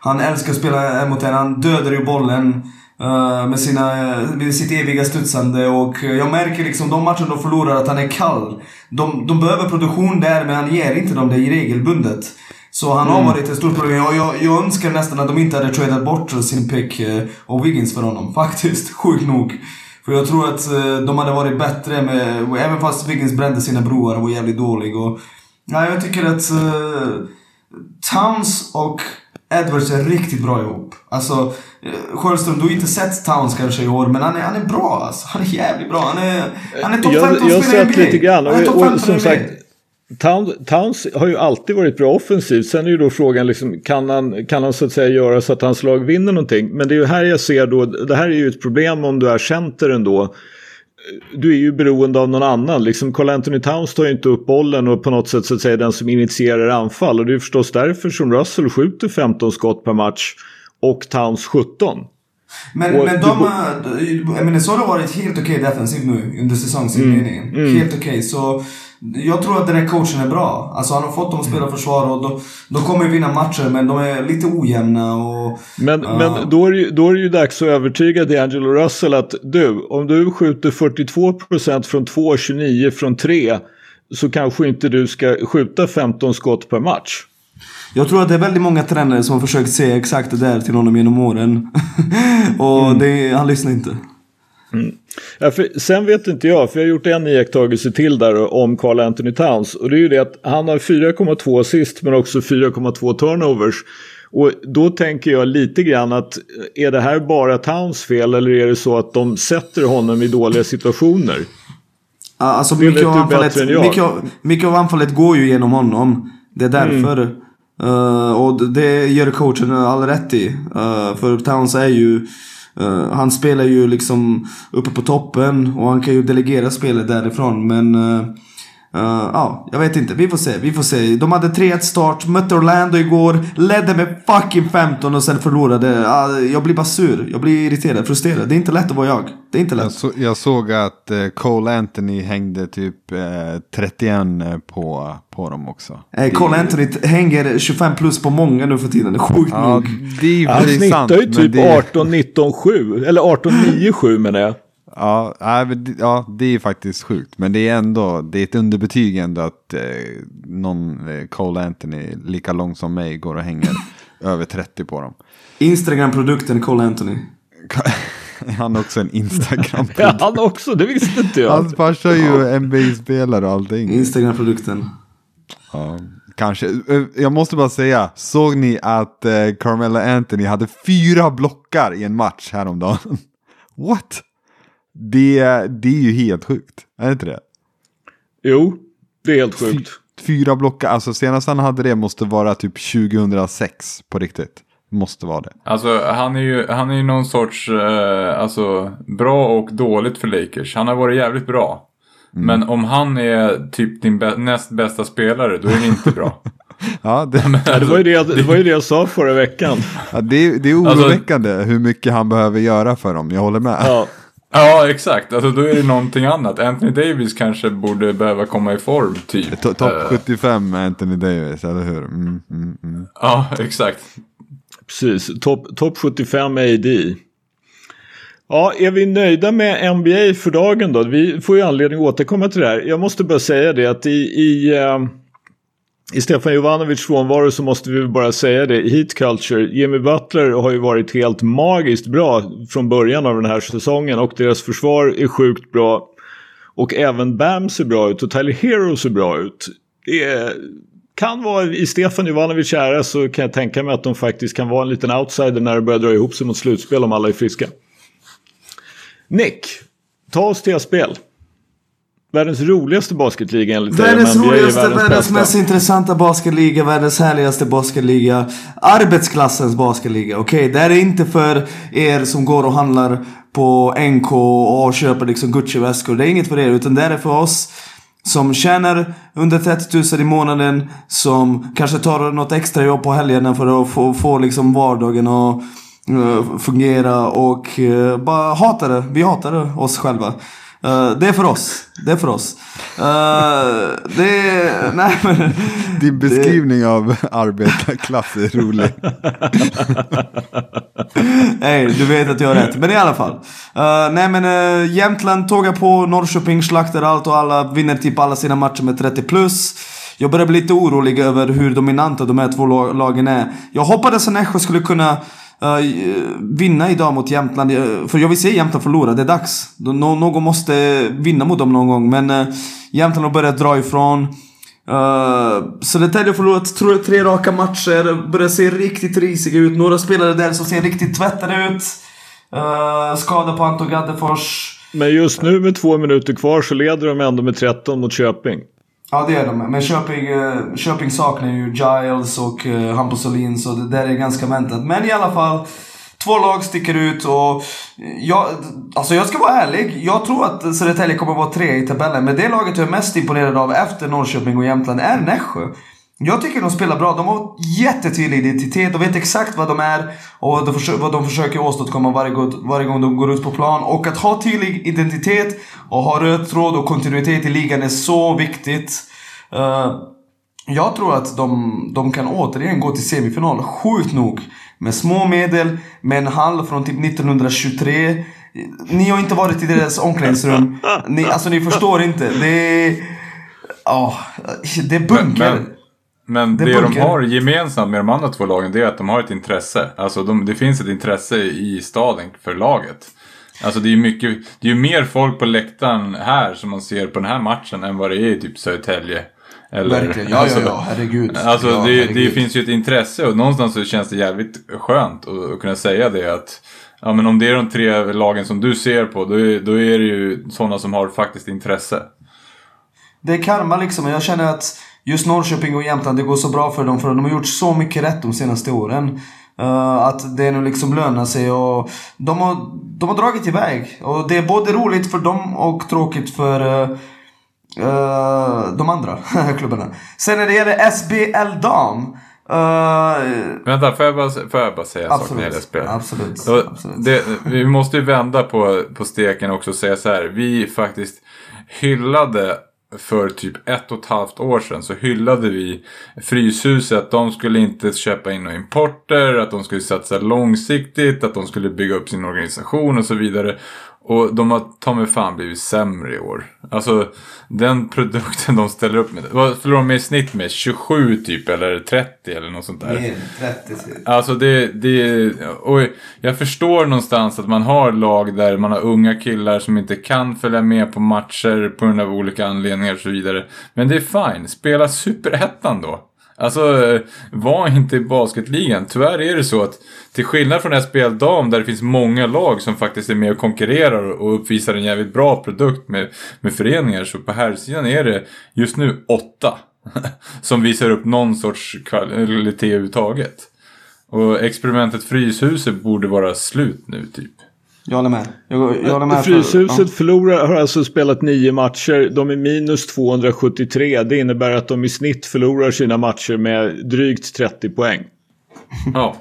Han älskar att spela mot en. Han dödar ju bollen. Uh, med, sina, med sitt eviga studsande och jag märker liksom de matcher de förlorar att han är kall. De, de behöver produktion där men han ger inte dem det regelbundet. Så han har mm. varit ett stort problem. Jag, jag, jag önskar nästan att de inte hade tradat bort sin pick uh, och Wiggins för honom. Faktiskt, sjukt nog. För jag tror att de hade varit bättre med, även fast Wiggins brände sina broar och var jävligt dålig. Och, ja, jag tycker att uh, Towns och Edwards är riktigt bra ihop. Alltså, Sjöström, du har inte sett Towns kanske i år, men han är, han är bra alltså. Han är jävligt bra. Han är, han är topp 15 Jag har sett lite grann. Och, och, som sagt, Towns, Towns har ju alltid varit bra offensivt. Sen är ju då frågan, liksom, kan, han, kan han så att säga göra så att hans lag vinner någonting? Men det är ju här jag ser då, det här är ju ett problem om du är center ändå du är ju beroende av någon annan. Liksom Carl Anthony Towns tar ju inte upp bollen och på något sätt så att säga den som initierar anfall. Och det är förstås därför som Russell skjuter 15 skott per match och Towns 17. Men, men de, du... Minnesota har varit helt okej okay defensivt nu under säsongsinledningen. Mm, mm. Helt okej. Okay. Så jag tror att den här coachen är bra. Alltså han har fått dem att spela försvar och de, de kommer vinna matcher men de är lite ojämna och... Men, uh... men då, är det då är det ju dags att övertyga D'Angelo Russell att du, om du skjuter 42% från 2 och 29 från 3 så kanske inte du ska skjuta 15 skott per match. Jag tror att det är väldigt många tränare som har försökt säga exakt det där till honom genom åren. och mm. det, han lyssnar inte. Mm. Ja, sen vet inte jag, för jag har gjort en iakttagelse till där om Carl Anthony Towns. Och det är ju det att han har 4,2 assist men också 4,2 turnovers. Och då tänker jag lite grann att är det här bara Towns fel eller är det så att de sätter honom i dåliga situationer? Alltså mycket av, anfallet, mycket, mycket av anfallet går ju genom honom. Det är därför. Mm. Uh, och det gör coachen all rätt i. Uh, för Towns är ju Uh, han spelar ju liksom uppe på toppen och han kan ju delegera spelet därifrån men uh, Uh, ja, jag vet inte. Vi får se. Vi får se. De hade 3-1 start, mötte Orlando igår, ledde med fucking 15 och sen förlorade. Uh, jag blir bara sur. Jag blir irriterad, frustrerad. Det är inte lätt att vara jag. Det är inte lätt. Jag, så, jag såg att uh, Cole Anthony hängde typ 31 på, på dem också. Eh, Cole det... Anthony hänger 25 plus på många nu för tiden. Sjukt ja, nog. Det är, Han snittar ju typ det... 18-19-7. Eller 18-9-7 menar jag. Ja, ja, det är faktiskt sjukt. Men det är ändå det är ett underbetyg ändå att eh, någon eh, Cole Anthony lika lång som mig går och hänger över 30 på dem. Instagram-produkten Cole Anthony. han är också en Instagram-produkt. ja, han också, det visste inte jag. Hans farsa är ju NBA-spelare och allting. Instagram-produkten. Ja, kanske. Eh, jag måste bara säga, såg ni att eh, Carmelo Anthony hade fyra blockar i en match häromdagen? What? Det, det är ju helt sjukt. Är det inte det? Jo, det är helt sjukt. Fyra blockar, alltså senast han hade det måste vara typ 2006 på riktigt. Måste vara det. Alltså han är ju, han är ju någon sorts, eh, alltså bra och dåligt för Lakers. Han har varit jävligt bra. Mm. Men om han är typ din bä- näst bästa spelare, då är det inte bra. Ja, det, Ja, det, var ju det, det var ju det jag sa förra veckan. ja, det, det är oroväckande hur mycket han behöver göra för dem. Jag håller med. Ja, ja, exakt. Alltså då är det någonting annat. Anthony Davis kanske borde behöva komma i form, typ. To- Topp Eh, 75 med Anthony Davis, eller hur? Mm, mm, mm. Ja, exakt. precis. Topp top 75 AD. Ja, är vi nöjda med NBA för dagen då? Vi får ju anledning att återkomma till det här. Jag måste bara säga det att i, i, eh, i Stefan Jovanovics frånvaro så måste vi bara säga det. Heat Culture, Jimmy Butler har ju varit helt magiskt bra från början av den här säsongen och deras försvar är sjukt bra. Och även Bam ser bra ut och Tyler Hero ser bra ut. Det är, kan vara i Stefan Jovanovic ära så kan jag tänka mig att de faktiskt kan vara en liten outsider när det börjar dra ihop sig mot slutspel om alla är friska. Nick, ta oss till spel. Världens roligaste basketliga enligt dig. Världens vi är ju roligaste, världens mest intressanta basketliga, världens härligaste basketliga. Arbetsklassens basketliga. Okej, det här är inte för er som går och handlar på NK och köper liksom Gucci-väskor. Det är inget för er, utan det här är för oss som tjänar under 30 000 i månaden. Som kanske tar något extra jobb på helgerna för att få, få liksom vardagen att eh, fungera och eh, bara hatar det. Vi hatar oss själva. Eh, det är för oss. Det är för oss. Eh, det är... Nej men... Din beskrivning av arbetarklass är rolig. Nej, du vet att jag har rätt. Men i alla fall. Uh, nej men uh, Jämtland tågar på, Norrköping slaktar allt och alla vinner typ alla sina matcher med 30 plus. Jag börjar bli lite orolig över hur dominanta de här två lag- lagen är. Jag hoppades att Nässjö skulle kunna uh, Eh, vinna idag mot Jämtland. Eh, för jag vill se Jämtland förlora, det är dags. Nå- någon måste vinna mot dem någon gång. Men uh, Jämtland har börjat dra ifrån. Uh, Södertälje har förlorat tror jag, tre raka matcher, börjar se riktigt risiga ut. Några spelare där som ser riktigt tvättade ut. Uh, skada på Anton Gaddefors. Men just nu med två minuter kvar så leder de ändå med 13 mot Köping. Ja det gör de. Men Köping, eh, Köping saknar ju Giles och eh, Hampus Olin så det där är ganska väntat. Men i alla fall. Två lag sticker ut och eh, jag, alltså jag ska vara ärlig. Jag tror att Södertälje kommer vara tre i tabellen. Men det laget jag är mest imponerad av efter Norrköping och Jämtland är Nässjö. Jag tycker de spelar bra. De har jättetydlig identitet. De vet exakt vad de är och de försö- vad de försöker åstadkomma varje, varje gång de går ut på plan. Och att ha tydlig identitet och ha röd tråd och kontinuitet i ligan är så viktigt. Uh, jag tror att de, de kan återigen gå till semifinal, sjukt nog. Med små medel, med en hall från typ 1923. Ni har inte varit i deras omklädningsrum. Ni, alltså ni förstår inte. Det är... Ja, det är bunker. Men, men det det, är de har gemensamt med de andra två lagen det är att de har ett intresse. Alltså de, det finns ett intresse i staden för laget. Alltså det är ju mycket, det är mer folk på läktaren här som man ser på den här matchen än vad det är i typ Södertälje. Eller, Verkligen. Ja, alltså, ja, ja. Herregud. Alltså ja, det, det herregud. finns ju ett intresse och någonstans så känns det jävligt skönt att, att kunna säga det att Ja men om det är de tre lagen som du ser på då är, då är det ju sådana som har faktiskt intresse. Det är karma liksom. Jag känner att just Norrköping och Jämtland, det går så bra för dem. För de har gjort så mycket rätt de senaste åren. Eh, att det nu liksom lönar sig och de har, de har dragit iväg. Och det är både roligt för dem och tråkigt för eh, de andra klubbarna. Sen när det gäller SBL Dam. eh, Vänta, får jag bara, får jag bara säga en sak när det gäller spel? Absolut. Så absolut. det, vi måste ju vända på, på steken också och säga så här. Vi faktiskt hyllade för typ ett och ett halvt år sedan så hyllade vi Fryshuset att de skulle inte köpa in några importer, att de skulle satsa långsiktigt, att de skulle bygga upp sin organisation och så vidare. Och de har ta mig fan blivit sämre i år. Alltså den produkten de ställer upp med. Vad förlorar de i snitt med? 27 typ eller 30 eller något sånt där. Än 30 till. Alltså det, det, och jag förstår någonstans att man har lag där man har unga killar som inte kan följa med på matcher på grund av olika anledningar och så vidare. Men det är fine, spela superettan då. Alltså, var inte i basketligan. Tyvärr är det så att till skillnad från SBL dam där det finns många lag som faktiskt är med och konkurrerar och uppvisar en jävligt bra produkt med, med föreningar. Så på här sidan är det just nu åtta som visar upp någon sorts kvalitet överhuvudtaget. Och experimentet Fryshuset borde vara slut nu typ. Jag håller med. Jag, jag håller med Fryshuset för, ja. förlorar, har alltså spelat nio matcher. De är minus 273. Det innebär att de i snitt förlorar sina matcher med drygt 30 poäng. Ja.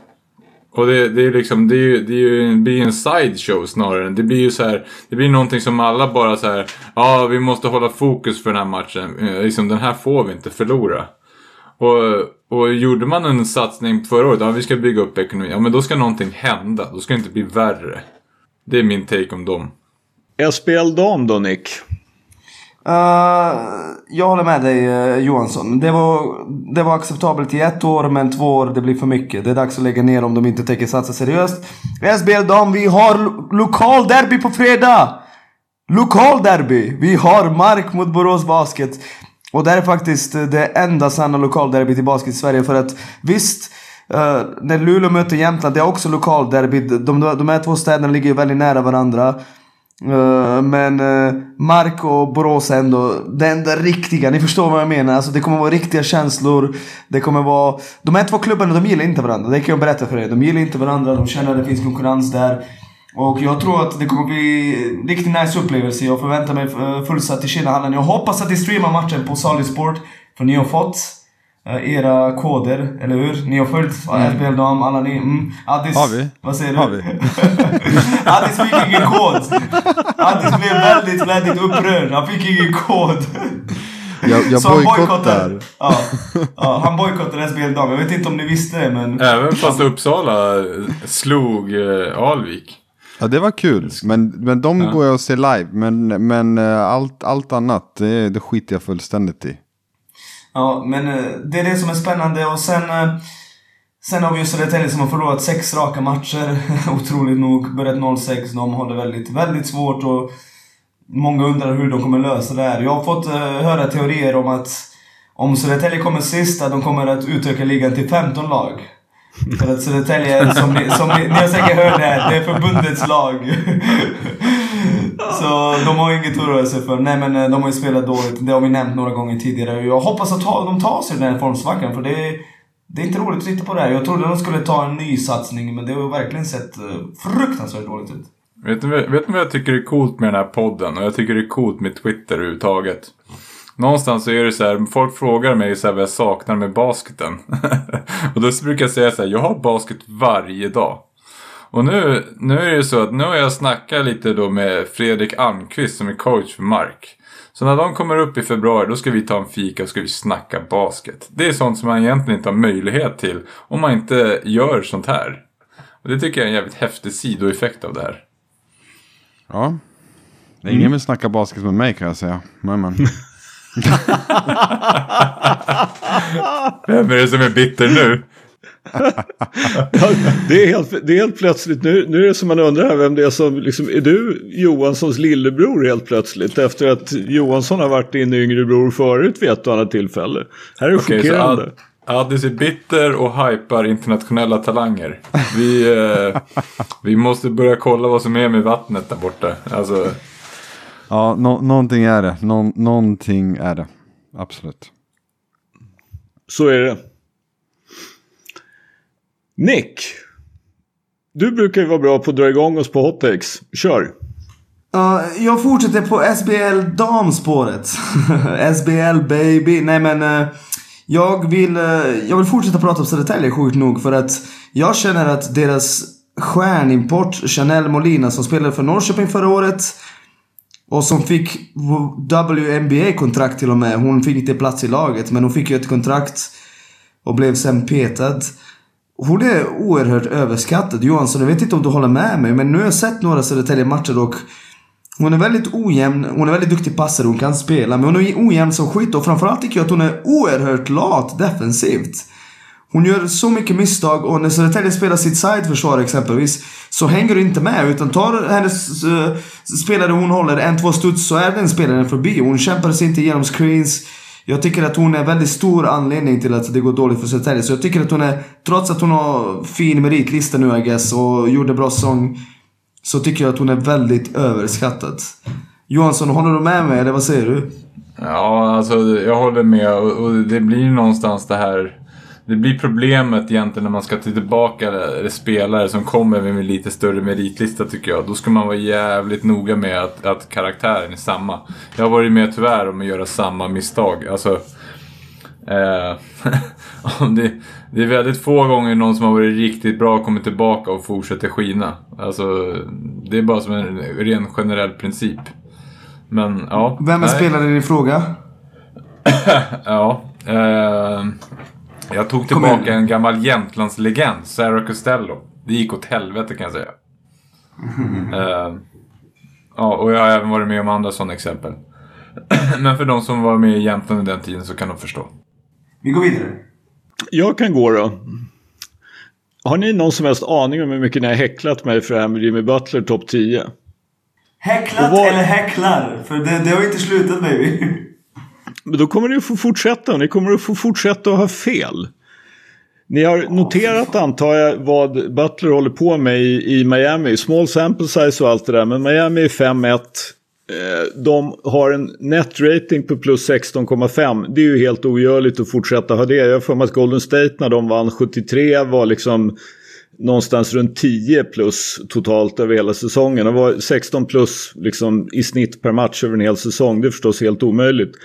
Och det, det är liksom, det, är ju, det, är ju, det blir en sideshow snarare. Det blir ju så här, det blir någonting som alla bara så här, ja vi måste hålla fokus för den här matchen. Eh, liksom den här får vi inte förlora. Och, och gjorde man en satsning förra året, ja vi ska bygga upp ekonomin. Ja men då ska någonting hända, då ska det inte bli värre. Det är min take om dem. SPL Dam då Nick? Uh, jag håller med dig uh, Johansson. Det var, det var acceptabelt i ett år men två år det blir för mycket. Det är dags att lägga ner om de inte tänker satsa seriöst. SBL Dam, vi har lo lokal derby på fredag! Lokal derby! Vi har mark mot Borås Basket. Och det är faktiskt det enda sanna lokalderbyt i basket i Sverige för att visst Eh, uh, när Luleå möter Jämtland, det är också lokalderby. De, de här två städerna ligger ju väldigt nära varandra. Uh, men uh, Mark och Borås ändå det enda riktiga. Ni förstår vad jag menar. Alltså, det kommer vara riktiga känslor. Det kommer vara... De här två klubbarna, de gillar inte varandra. Det kan jag berätta för er. De gillar inte varandra. De känner att det finns konkurrens där. Och jag tror att det kommer bli en riktigt nice upplevelse. Jag förväntar mig fullsatt i Kinnahallen. Jag hoppas att ni streamar matchen på Salisport, För ni har fått era koder, eller hur? Ni har följt mm. FBL Dam, alla ni. Mm. Addis, har vi? Vad säger du? Har vi? Addis fick ingen kod. Addis blev väldigt, väldigt upprörd. Han fick ingen kod. Jag, jag bojkottar. Ja, ja, han bojkottar SBL Dam. Jag vet inte om ni visste det men... Även fast Uppsala slog eh, Alvik. Ja det var kul. Men, men de ja. går jag och ser live. Men, men eh, allt, allt annat det, det skiter jag fullständigt i. Ja, men eh, det är det som är spännande och sen... Eh, sen har vi ju Södertälje som har förlorat sex raka matcher. Otroligt nog. Börjat 0-6. De har det väldigt, väldigt svårt och... Många undrar hur de kommer lösa det här. Jag har fått eh, höra teorier om att om Södertälje kommer sist, att de kommer att utöka ligan till 15 lag. Södertälje, som ni, som ni, ni har säkert hört det här, det är förbundets lag. Så de har inget att oroa sig för. Nej men eh, de har ju spelat dåligt. Det har vi nämnt några gånger tidigare. Jag hoppas att de tar sig den här formsvackan för det är, det är inte roligt att titta på det här. Jag trodde de skulle ta en ny satsning men det har verkligen sett eh, fruktansvärt dåligt ut. Vet ni, vet ni vad jag tycker är coolt med den här podden? Och jag tycker det är coolt med Twitter överhuvudtaget. Någonstans så är det så här, folk frågar mig så här vad jag saknar med basketen. och då brukar jag säga så här, jag har basket varje dag. Och nu, nu är det så att nu har jag snackat lite då med Fredrik Almqvist som är coach för Mark. Så när de kommer upp i februari då ska vi ta en fika och ska vi snacka basket. Det är sånt som man egentligen inte har möjlighet till om man inte gör sånt här. Och det tycker jag är en jävligt häftig sidoeffekt av det här. Ja. Ingen mm. vill snacka basket med mig kan jag säga. Men, men. Vem är det som är bitter nu? det, är helt, det är helt plötsligt, nu, nu är det som man undrar vem det är som, liksom, är du Johanssons lillebror helt plötsligt? Efter att Johansson har varit din yngre bror förut vid ett och annat tillfälle. Här är det okay, chockerande. Addis är bitter och hypar internationella talanger. Vi, eh, vi måste börja kolla vad som är med vattnet där borta. Alltså... Ja, no någonting är det. Nå någonting är det. Absolut. Så är det. Nick. Du brukar ju vara bra på att dra igång oss på hottakes. Kör. Uh, jag fortsätter på SBL damspåret. SBL baby. Nej men. Uh, jag vill, uh, jag vill fortsätta prata om Södertälje sjukt nog för att jag känner att deras stjärnimport Chanel Molina som spelade för Norrköping förra året och som fick WNBA-kontrakt till och med. Hon fick inte plats i laget men hon fick ju ett kontrakt och blev sen petad. Hon är oerhört överskattad. Johansson, jag vet inte om du håller med mig, men nu har jag sett några Södertälje-matcher och hon är väldigt ojämn, hon är väldigt duktig passare, hon kan spela, men hon är ojämn som skit och framförallt tycker jag att hon är oerhört lat defensivt. Hon gör så mycket misstag och när Södertälje spelar sitt sideförsvar exempelvis så hänger du inte med utan tar hennes uh, spelare hon håller en, två studs så är den spelaren förbi. Hon kämpar sig inte igenom screens. Jag tycker att hon är en väldigt stor anledning till att det går dåligt för Södertälje. Så jag tycker att hon är, trots att hon har fin meritlista nu I guess och gjorde bra säsong. Så tycker jag att hon är väldigt överskattad. Johansson, håller du med mig eller vad säger du? Ja, alltså jag håller med och, och det blir någonstans det här det blir problemet egentligen när man ska ta tillbaka spelare som kommer med en lite större meritlista tycker jag. Då ska man vara jävligt noga med att, att karaktären är samma. Jag har varit med tyvärr om att göra samma misstag. Alltså, eh, det, det, är väldigt få gånger någon som har varit riktigt bra kommit tillbaka och fortsätter skina. Alltså, det är bara som en ren generell princip. Men ja. Vem är spelaren i fråga? ja. Eh, jag tog tillbaka en gammal Jämtlandslegend, Sarah Costello. Det gick åt helvete kan jag säga. Mm. Uh, ja, och jag har även varit med om andra sådana exempel. Men för de som var med i Jämtland under den tiden så kan de förstå. Vi går vidare. Jag kan gå då. Har ni någon som helst aning om hur mycket ni har häcklat mig för det här med Jimmy Butler topp 10? Häcklat var... eller häcklar? För det, det har inte slutat baby. Men då kommer ni att få fortsätta ni kommer att få fortsätta att ha fel. Ni har noterat antar jag vad Butler håller på med i, i Miami. Small sample size och allt det där. Men Miami är 5-1. Eh, de har en net rating på plus 16,5. Det är ju helt ogörligt att fortsätta ha det. Jag har för mig att Golden State när de vann 73 var liksom någonstans runt 10 plus totalt över hela säsongen. Det var 16 plus liksom i snitt per match över en hel säsong. Det är förstås helt omöjligt.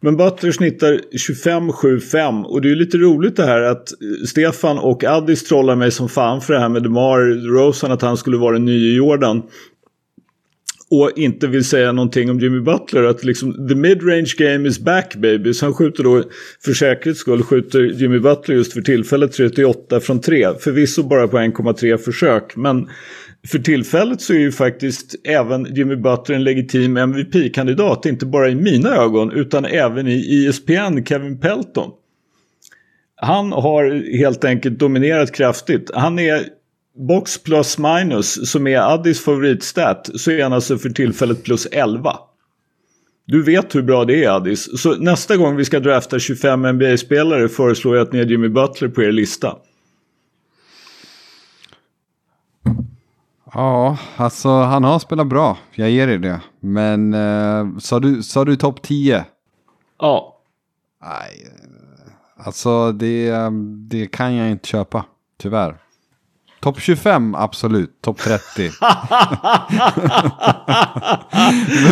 Men Butler snittar 25-7-5 och det är lite roligt det här att eh, Stefan och Addis trollar mig som fan för det här med DeMar Rosen att han skulle vara den nya Jordan. Och inte vill säga någonting om Jimmy Butler. Att liksom the midrange game is back baby. Så han skjuter då för säkerhets skull skjuter Jimmy Butler just för tillfället 38 från 3. Förvisso bara på 1,3 försök. Men för tillfället så är ju faktiskt även Jimmy Butler en legitim MVP-kandidat. Inte bara i mina ögon utan även i ESPN Kevin Pelton. Han har helt enkelt dominerat kraftigt. Han är box plus minus som är Addis favoritstat så är han alltså för tillfället plus 11. Du vet hur bra det är Addis. Så nästa gång vi ska drafta 25 NBA-spelare föreslår jag att ni har Jimmy Butler på er lista. Ja, alltså han har spelat bra. Jag ger dig det. Men eh, sa du, sa du topp 10? Ja. Nej, alltså det, det kan jag inte köpa. Tyvärr. Topp 25, absolut. Topp 30.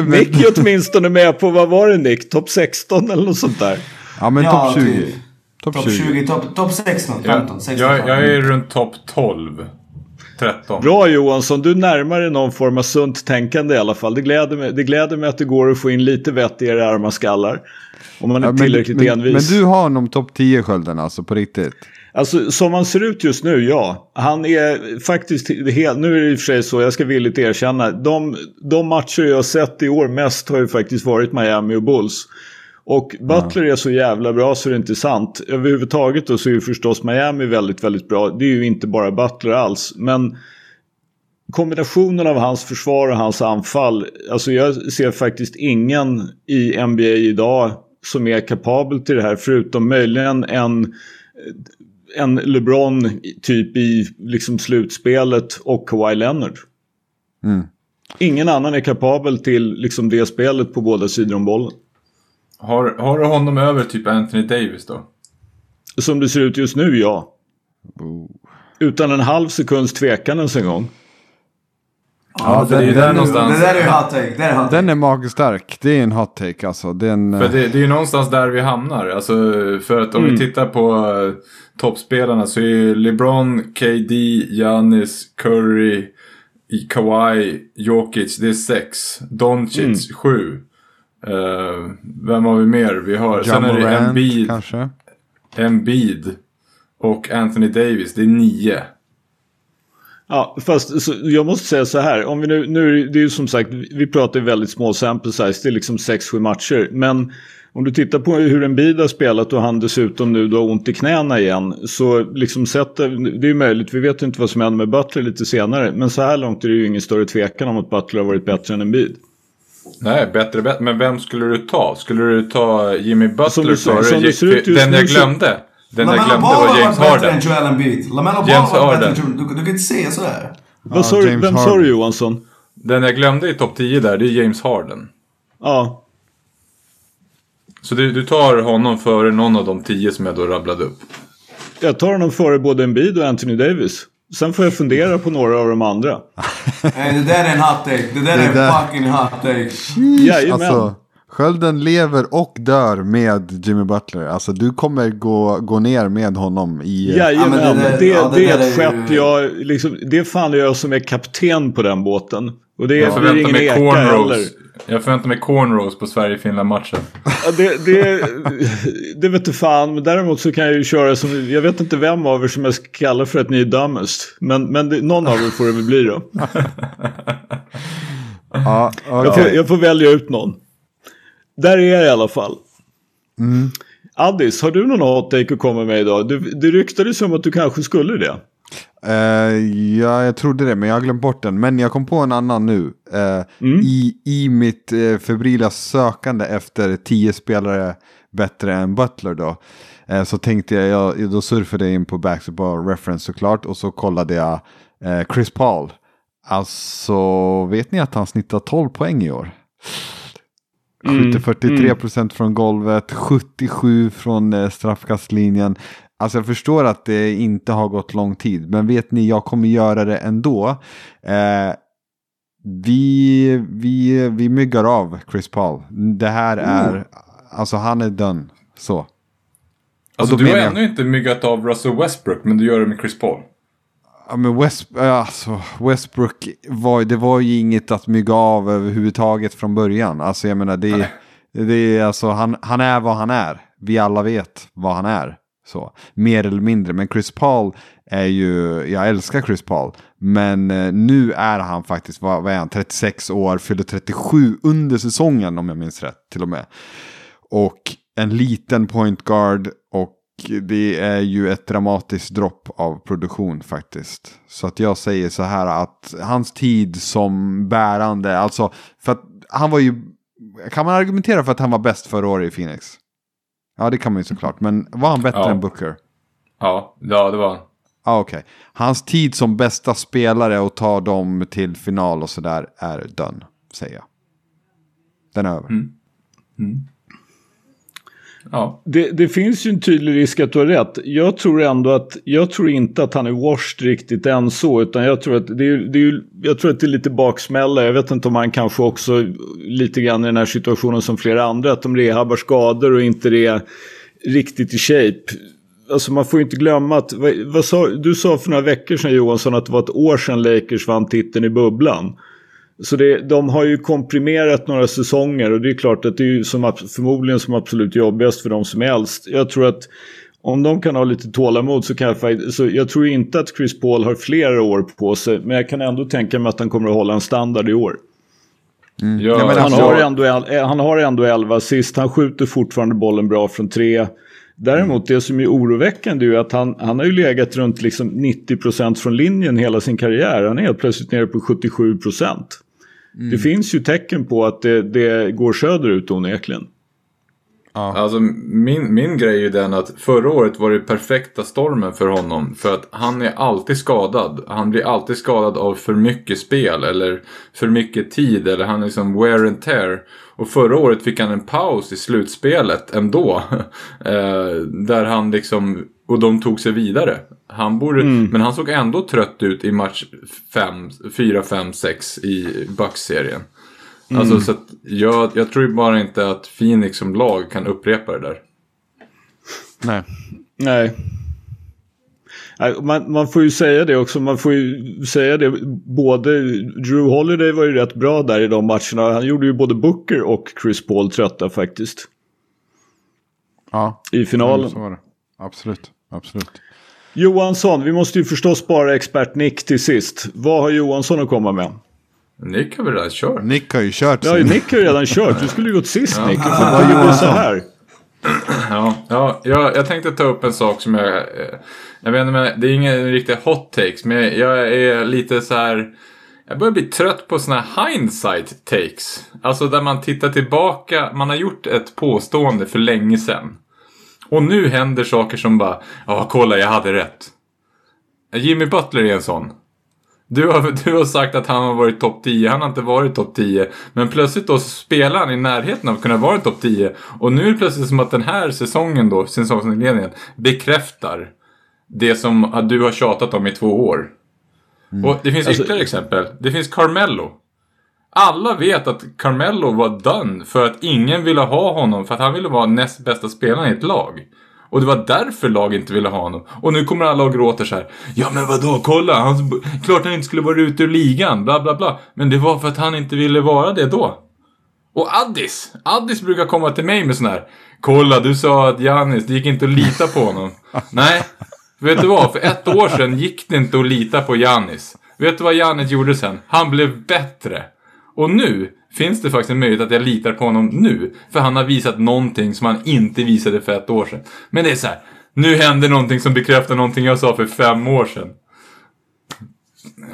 men, Nick är åtminstone med på, vad var det Nick? Topp 16 eller något sånt där? Ja, men ja, topp 20. Typ. Topp 20, 20 topp top 16, 15, 16. Jag, jag är runt topp 12. 13. Bra Johansson, du närmar dig någon form av sunt tänkande i alla fall. Det gläder mig, det gläder mig att det går att få in lite vett i era arma skallar. Om man är ja, tillräckligt men, envis. Men du har honom topp 10 skölden alltså på riktigt? Alltså som han ser ut just nu, ja. Han är faktiskt helt, nu är det i och för sig så, jag ska villigt erkänna. De, de matcher jag har sett i år mest har ju faktiskt varit Miami och Bulls. Och Butler är så jävla bra så det är inte sant. Överhuvudtaget då så är ju förstås Miami väldigt, väldigt bra. Det är ju inte bara Butler alls. Men kombinationen av hans försvar och hans anfall. Alltså jag ser faktiskt ingen i NBA idag som är kapabel till det här. Förutom möjligen en, en LeBron typ i liksom slutspelet och Kawhi Leonard. Mm. Ingen annan är kapabel till liksom det spelet på båda sidor om bollen. Har, har du honom över typ Anthony Davis då? Som det ser ut just nu, ja. Oh. Utan en halv sekunds tvekan ens en gång. Ja, ja det, är där någonstans. Det där är hot take. Det är hot take. Den är magstark. Det är en hot take alltså. Den, för det, det är ju någonstans där vi hamnar. Alltså, för att om mm. vi tittar på uh, toppspelarna så är LeBron, KD, Giannis, Curry, Kawhi, Jokic. Det är sex. Doncic, mm. sju. Uh, vem har vi mer? Vi har, John sen är det Embiid, kanske? Embiid och Anthony Davis. Det är nio. Ja, fast så, jag måste säga så här. Om vi nu, nu det är ju som sagt, vi pratar ju väldigt små sample size. Det är liksom 6-7 matcher. Men om du tittar på hur Embiid har spelat och han dessutom nu då har ont i knäna igen. Så liksom sätter, det är ju möjligt, vi vet inte vad som händer med Butler lite senare. Men så här långt är det ju ingen större tvekan om att Butler har varit bättre än Embiid. Nej, bättre, bättre. Men vem skulle du ta? Skulle du ta Jimmy Butler före? den jag glömde. Den jag glömde var James Harden. Ball James Harden. du, du kan inte säga sådär. Vad sa du, James vem sa Harden. du Johansson? Den jag glömde i topp 10 där, det är James Harden. Ja. Så du, du tar honom före någon av de 10 som jag då rabblade upp. Jag tar honom före både Embiid och Anthony Davis. Sen får jag fundera på några av de andra. Nej, det där är en hot take. Det där Det är en där- fucking hot take. Jajamän. Alltså, skölden lever och dör med Jimmy Butler. Alltså du kommer gå, gå ner med honom i... eh, Jajamän, Ja, men det det, där- det, ja, det är där ett är skepp ju- jag, liksom, det är fan jag som är kapten på den båten. Och det Jag blir ingen eka heller. Jag förväntar mig cornrows på Sverige-Finland-matchen. Ja, det, det, det vet du fan, men däremot så kan jag ju köra som, jag vet inte vem av er som jag ska kalla för att ni är dumbest. Men, men det, någon av er får det väl bli då. Ja, Jag, okej. får, jag får välja ut någon. Där är jag i alla fall. Addis, har du någon hot take att komma med idag? Det, det ryktades om att du kanske skulle det. Eh, ja, jag trodde det, men jag har glömt bort den. Men jag kom på en annan nu. Eh, i, I mitt eh, febrila sökande efter tio spelare bättre än Butler då. Så tänkte jag, jag, då surfade jag in på Basketball Reference såklart. Och så kollade jag Chris Paul. Alltså, vet ni att han snittar 12 poäng i år? Skjuter 43 procent från golvet, 77 från straffkastlinjen. Alltså jag förstår att det inte har gått lång tid, men vet ni, jag kommer göra det ändå. Eh, vi, vi, vi myggar av Chris Paul. Det här är, alltså han är done. Så. Alltså du har jag- ännu inte myggat av Russell Westbrook, men du gör det med Chris Paul. Ja, men West, alltså, Westbrook, var, det var ju inget att mygga av överhuvudtaget från början. Alltså jag menar, det, det är alltså, han, han är vad han är. Vi alla vet vad han är. Så, mer eller mindre. Men Chris Paul är ju, jag älskar Chris Paul. Men eh, nu är han faktiskt, vad, vad är han, 36 år, fyller 37 under säsongen om jag minns rätt till och med. Och en liten point guard och det är ju ett dramatiskt dropp av produktion faktiskt. Så att jag säger så här att hans tid som bärande, alltså för att han var ju, kan man argumentera för att han var bäst förra året i Phoenix? Ja det kan man ju såklart, men var han bättre Ja. än Booker? Ja, ja det var han. Ja okej. Hans tid som bästa spelare och ta dem till final och sådär är done, säger jag. Den är över. Ja. Det, det finns ju en tydlig risk att du har rätt. Jag tror ändå att, jag tror inte att han är washed riktigt än så, utan jag tror att det är, det är, jag tror att det är lite baksmälla. Jag vet inte om han kanske också lite grann i den här situationen som flera andra, att de rehabbar skador och inte är riktigt i shape. Alltså man får ju inte glömma att, vad, vad sa, du sa för några veckor sedan Johansson att det var ett år sedan Lakers vann titeln i bubblan. Så det, de har ju komprimerat några säsonger och det är klart att det är ju som, förmodligen som absolut jobbigast för de som är äldst. Jag tror att om de kan ha lite tålamod så kan jag så jag tror inte att Chris Paul har flera år på sig. Men jag kan ändå tänka mig att han kommer att hålla en standard i år. Ja, Ja, men Han alltså- har, ändå, el- eh, han har ändå 11 assist, han skjuter fortfarande bollen bra från tre. Däremot det som är oroväckande är ju att han, han har ju legat runt liksom 90% från linjen hela sin karriär. Han är helt plötsligt nere på 77%. Det finns ju tecken på att det, det går söderut onekligen. Alltså min, min grej är ju den att förra året var det perfekta stormen för honom. För att han är alltid skadad. Han blir alltid skadad av för mycket spel eller för mycket tid. Eller han är liksom wear and tear. Och förra året fick han en paus i slutspelet ändå. eh, där han liksom, och de tog sig vidare. Han borde, Men han såg ändå trött ut i match 5, 4, 5, 6 i Bucks-serien. Alltså så jag, jag tror bara inte att Phoenix som lag kan upprepa det där. Nej. Nej. Man, man får ju säga det också. Man får ju säga det. Både Drew Holiday var ju rätt bra där i de matcherna. Han gjorde ju både Booker och Chris Paul trötta faktiskt. Ja, I finalen. det. Absolut, absolut. Johansson, vi måste ju förstås spara expert Nick till sist. Vad har Johansson att komma med? Nick har väl redan kört? Nick har ju kört Ja. Nick har ju redan kört. Du skulle ju gått sist Nick. Vad Vad gjorde Johansson? så här? Ja, ja jag, jag tänkte ta upp en sak som jag... eh, Jag vet inte, det är ingen riktig hot takes, men jag är lite så här... Jag börjar bli trött på såna här hindsight takes. Alltså där man tittar tillbaka, man har gjort ett påstående för länge sedan. Och nu händer saker som bara, ja kolla jag hade rätt. Jimmy Butler är en sån. Du har, du har sagt att han har varit topp 10, han har inte varit topp 10. Men plötsligt då spelar han i närheten av att kunna vara topp 10. Och nu är det plötsligt som att den här säsongen då, säsongsinledningen, bekräftar det som du har tjatat om i två år. Och det finns Alltså- ytterligare exempel. Det finns Carmelo. Alla vet att Carmelo var done för att ingen ville ha honom för att han ville vara näst bästa spelaren i ett lag. Och det var därför lag inte ville ha honom. Och nu kommer alla och gråter så här. Ja men vadå, kolla. Han, klart han inte skulle vara ute ur ligan, bla bla bla. Men det var för att han inte ville vara det då. Och Addis, Addis brukar komma till mig med sån här. Kolla, du sa att Janis, det gick inte att lita på honom. Nej, vet du vad? För ett år sedan gick det inte att lita på Janis. Vet du vad Janis gjorde sen? Han blev bättre. Och nu finns det faktiskt en möjlighet att jag litar på honom nu. För han har visat någonting som han inte visade för ett år sedan. Men det är så här. Nu händer någonting som bekräftar någonting jag sa för fem år sedan.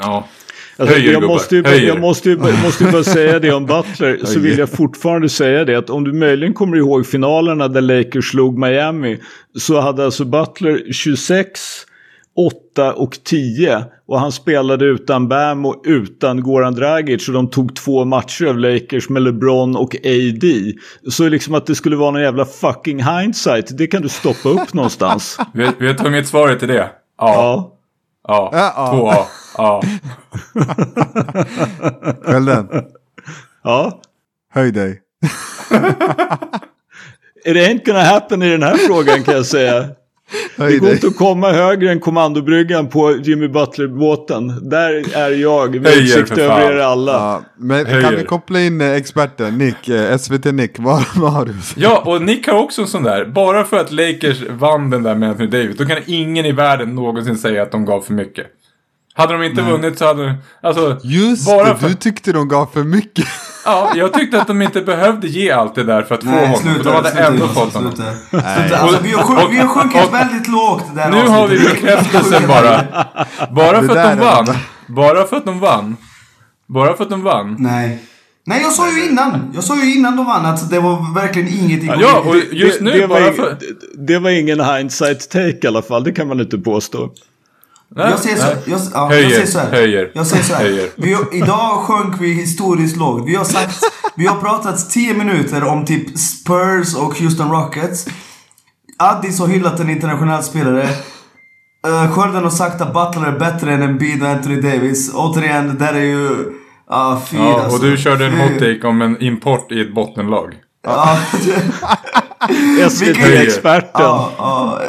Ja. Alltså, Höjer, jag, måste ju, Höjer. jag måste ju, måste ju bara säga det om Butler. så vill jag fortfarande säga det att om du möjligen kommer ihåg finalerna där Lakers slog Miami. Så hade alltså Butler 26, 8 och 10. Och han spelade utan Bam och utan Goran Dragic. Och de tog två matcher av Lakers med LeBron och AD. Så liksom att det skulle vara någon jävla fucking hindsight. Det kan du stoppa upp någonstans. Vet, vet du vad mitt svar är till det? Ja. Ja. Ja. Ja. Två A. Ja. Skölden, ja. höj dig. It ain't gonna happen i den här frågan kan jag säga. Det går inte att komma högre än kommandobryggan på Jimmy Butler-båten. Där är jag med utsikt över er alla. Ja, men Höjer. kan vi koppla in eh, experten, Nick, eh, SVT Nick, vad, vad har du ja, och Nick har också en sån där. Bara för att Lakers vann den där med Anthony Davis, då kan ingen i världen någonsin säga att de gav för mycket. Hade de inte vunnit så hade de... Alltså, Just bara det, för, du tyckte de gav för mycket. Ja, jag tyckte att de inte behövde ge allt det där för att få Nej, honom. för sluta. de hade sluta, ändå fått honom. sluta. Sluta. Alltså, vi, har Och- sjunk, vi har sjunkit och- väldigt lågt det där Nu har vi bekräftelsen bara. Bara Det för att de vann. Bara för att de vann. Bara för att de vann. Nej. Nej, jag sa ju innan. Jag sa ju innan de vann att det var verkligen ingenting. Ja, och just nu det, bara var, för... ing- det var ingen hindsight take i alla fall. Det kan man inte påstå. Nej, Jag säger så, jag, ja, Höjer, jag säger så här. höjer, Jag säger så här. höjer. Vi, idag sjönk vi historiskt lågt. Vi har sagt, vi har pratat 10 minuter om typ Spurs och Houston Rockets. Addis har hyllat en internationell spelare. Uh, Skölden har sagt att Butler är bättre än Embiid och Anthony Davis. Återigen, det där är ju... Ah, fy Ja, alltså. och du körde en hot take om en import i ett bottenlag. Ja, SVT-experten. ja, ja.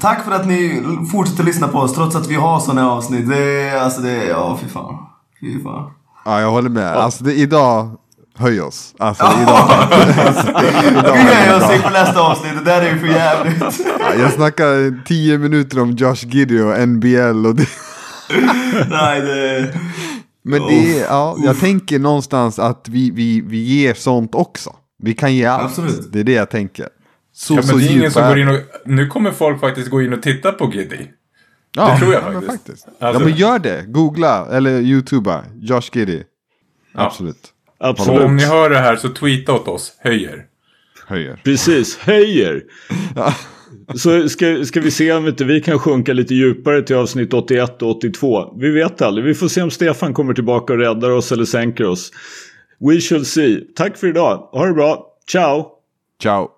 Tack för att ni fortsätter lyssna på oss trots att vi har här avsnitt. Det är, alltså det är, ja fy fan. Fy fan. Ja, jag håller med. Alltså det, idag, höj oss. Alltså idag. Vi höjer oss inför nästa avsnitt, det där är ju för jävligt. Ja, Jag snackar tio minuter om Josh Giddy och NBL och det. Nej, det... Men det är, ja, jag tänker någonstans att vi, vi, vi ger sånt också. Vi kan ge allt. Absolut. Det är det jag tänker. Så, Ja, så men det är ingen som går in och... Nu kommer folk faktiskt gå in och titta på Giddy. Ja, det tror jag ja, men faktiskt. Ja Alltså- men gör det. Googla eller youtuba. Josh Giddy. Absolut. Och Absolut. om ni hör det här så tweeta åt oss. Höjer. Höjer. Precis, höjer. Så ska, ska vi se om inte vi kan sjunka lite djupare till avsnitt 81 och 82. Vi vet aldrig. Vi får se om Stefan kommer tillbaka och räddar oss eller sänker oss. We shall see. Tack för idag. Ha det bra. Ciao! Ciao.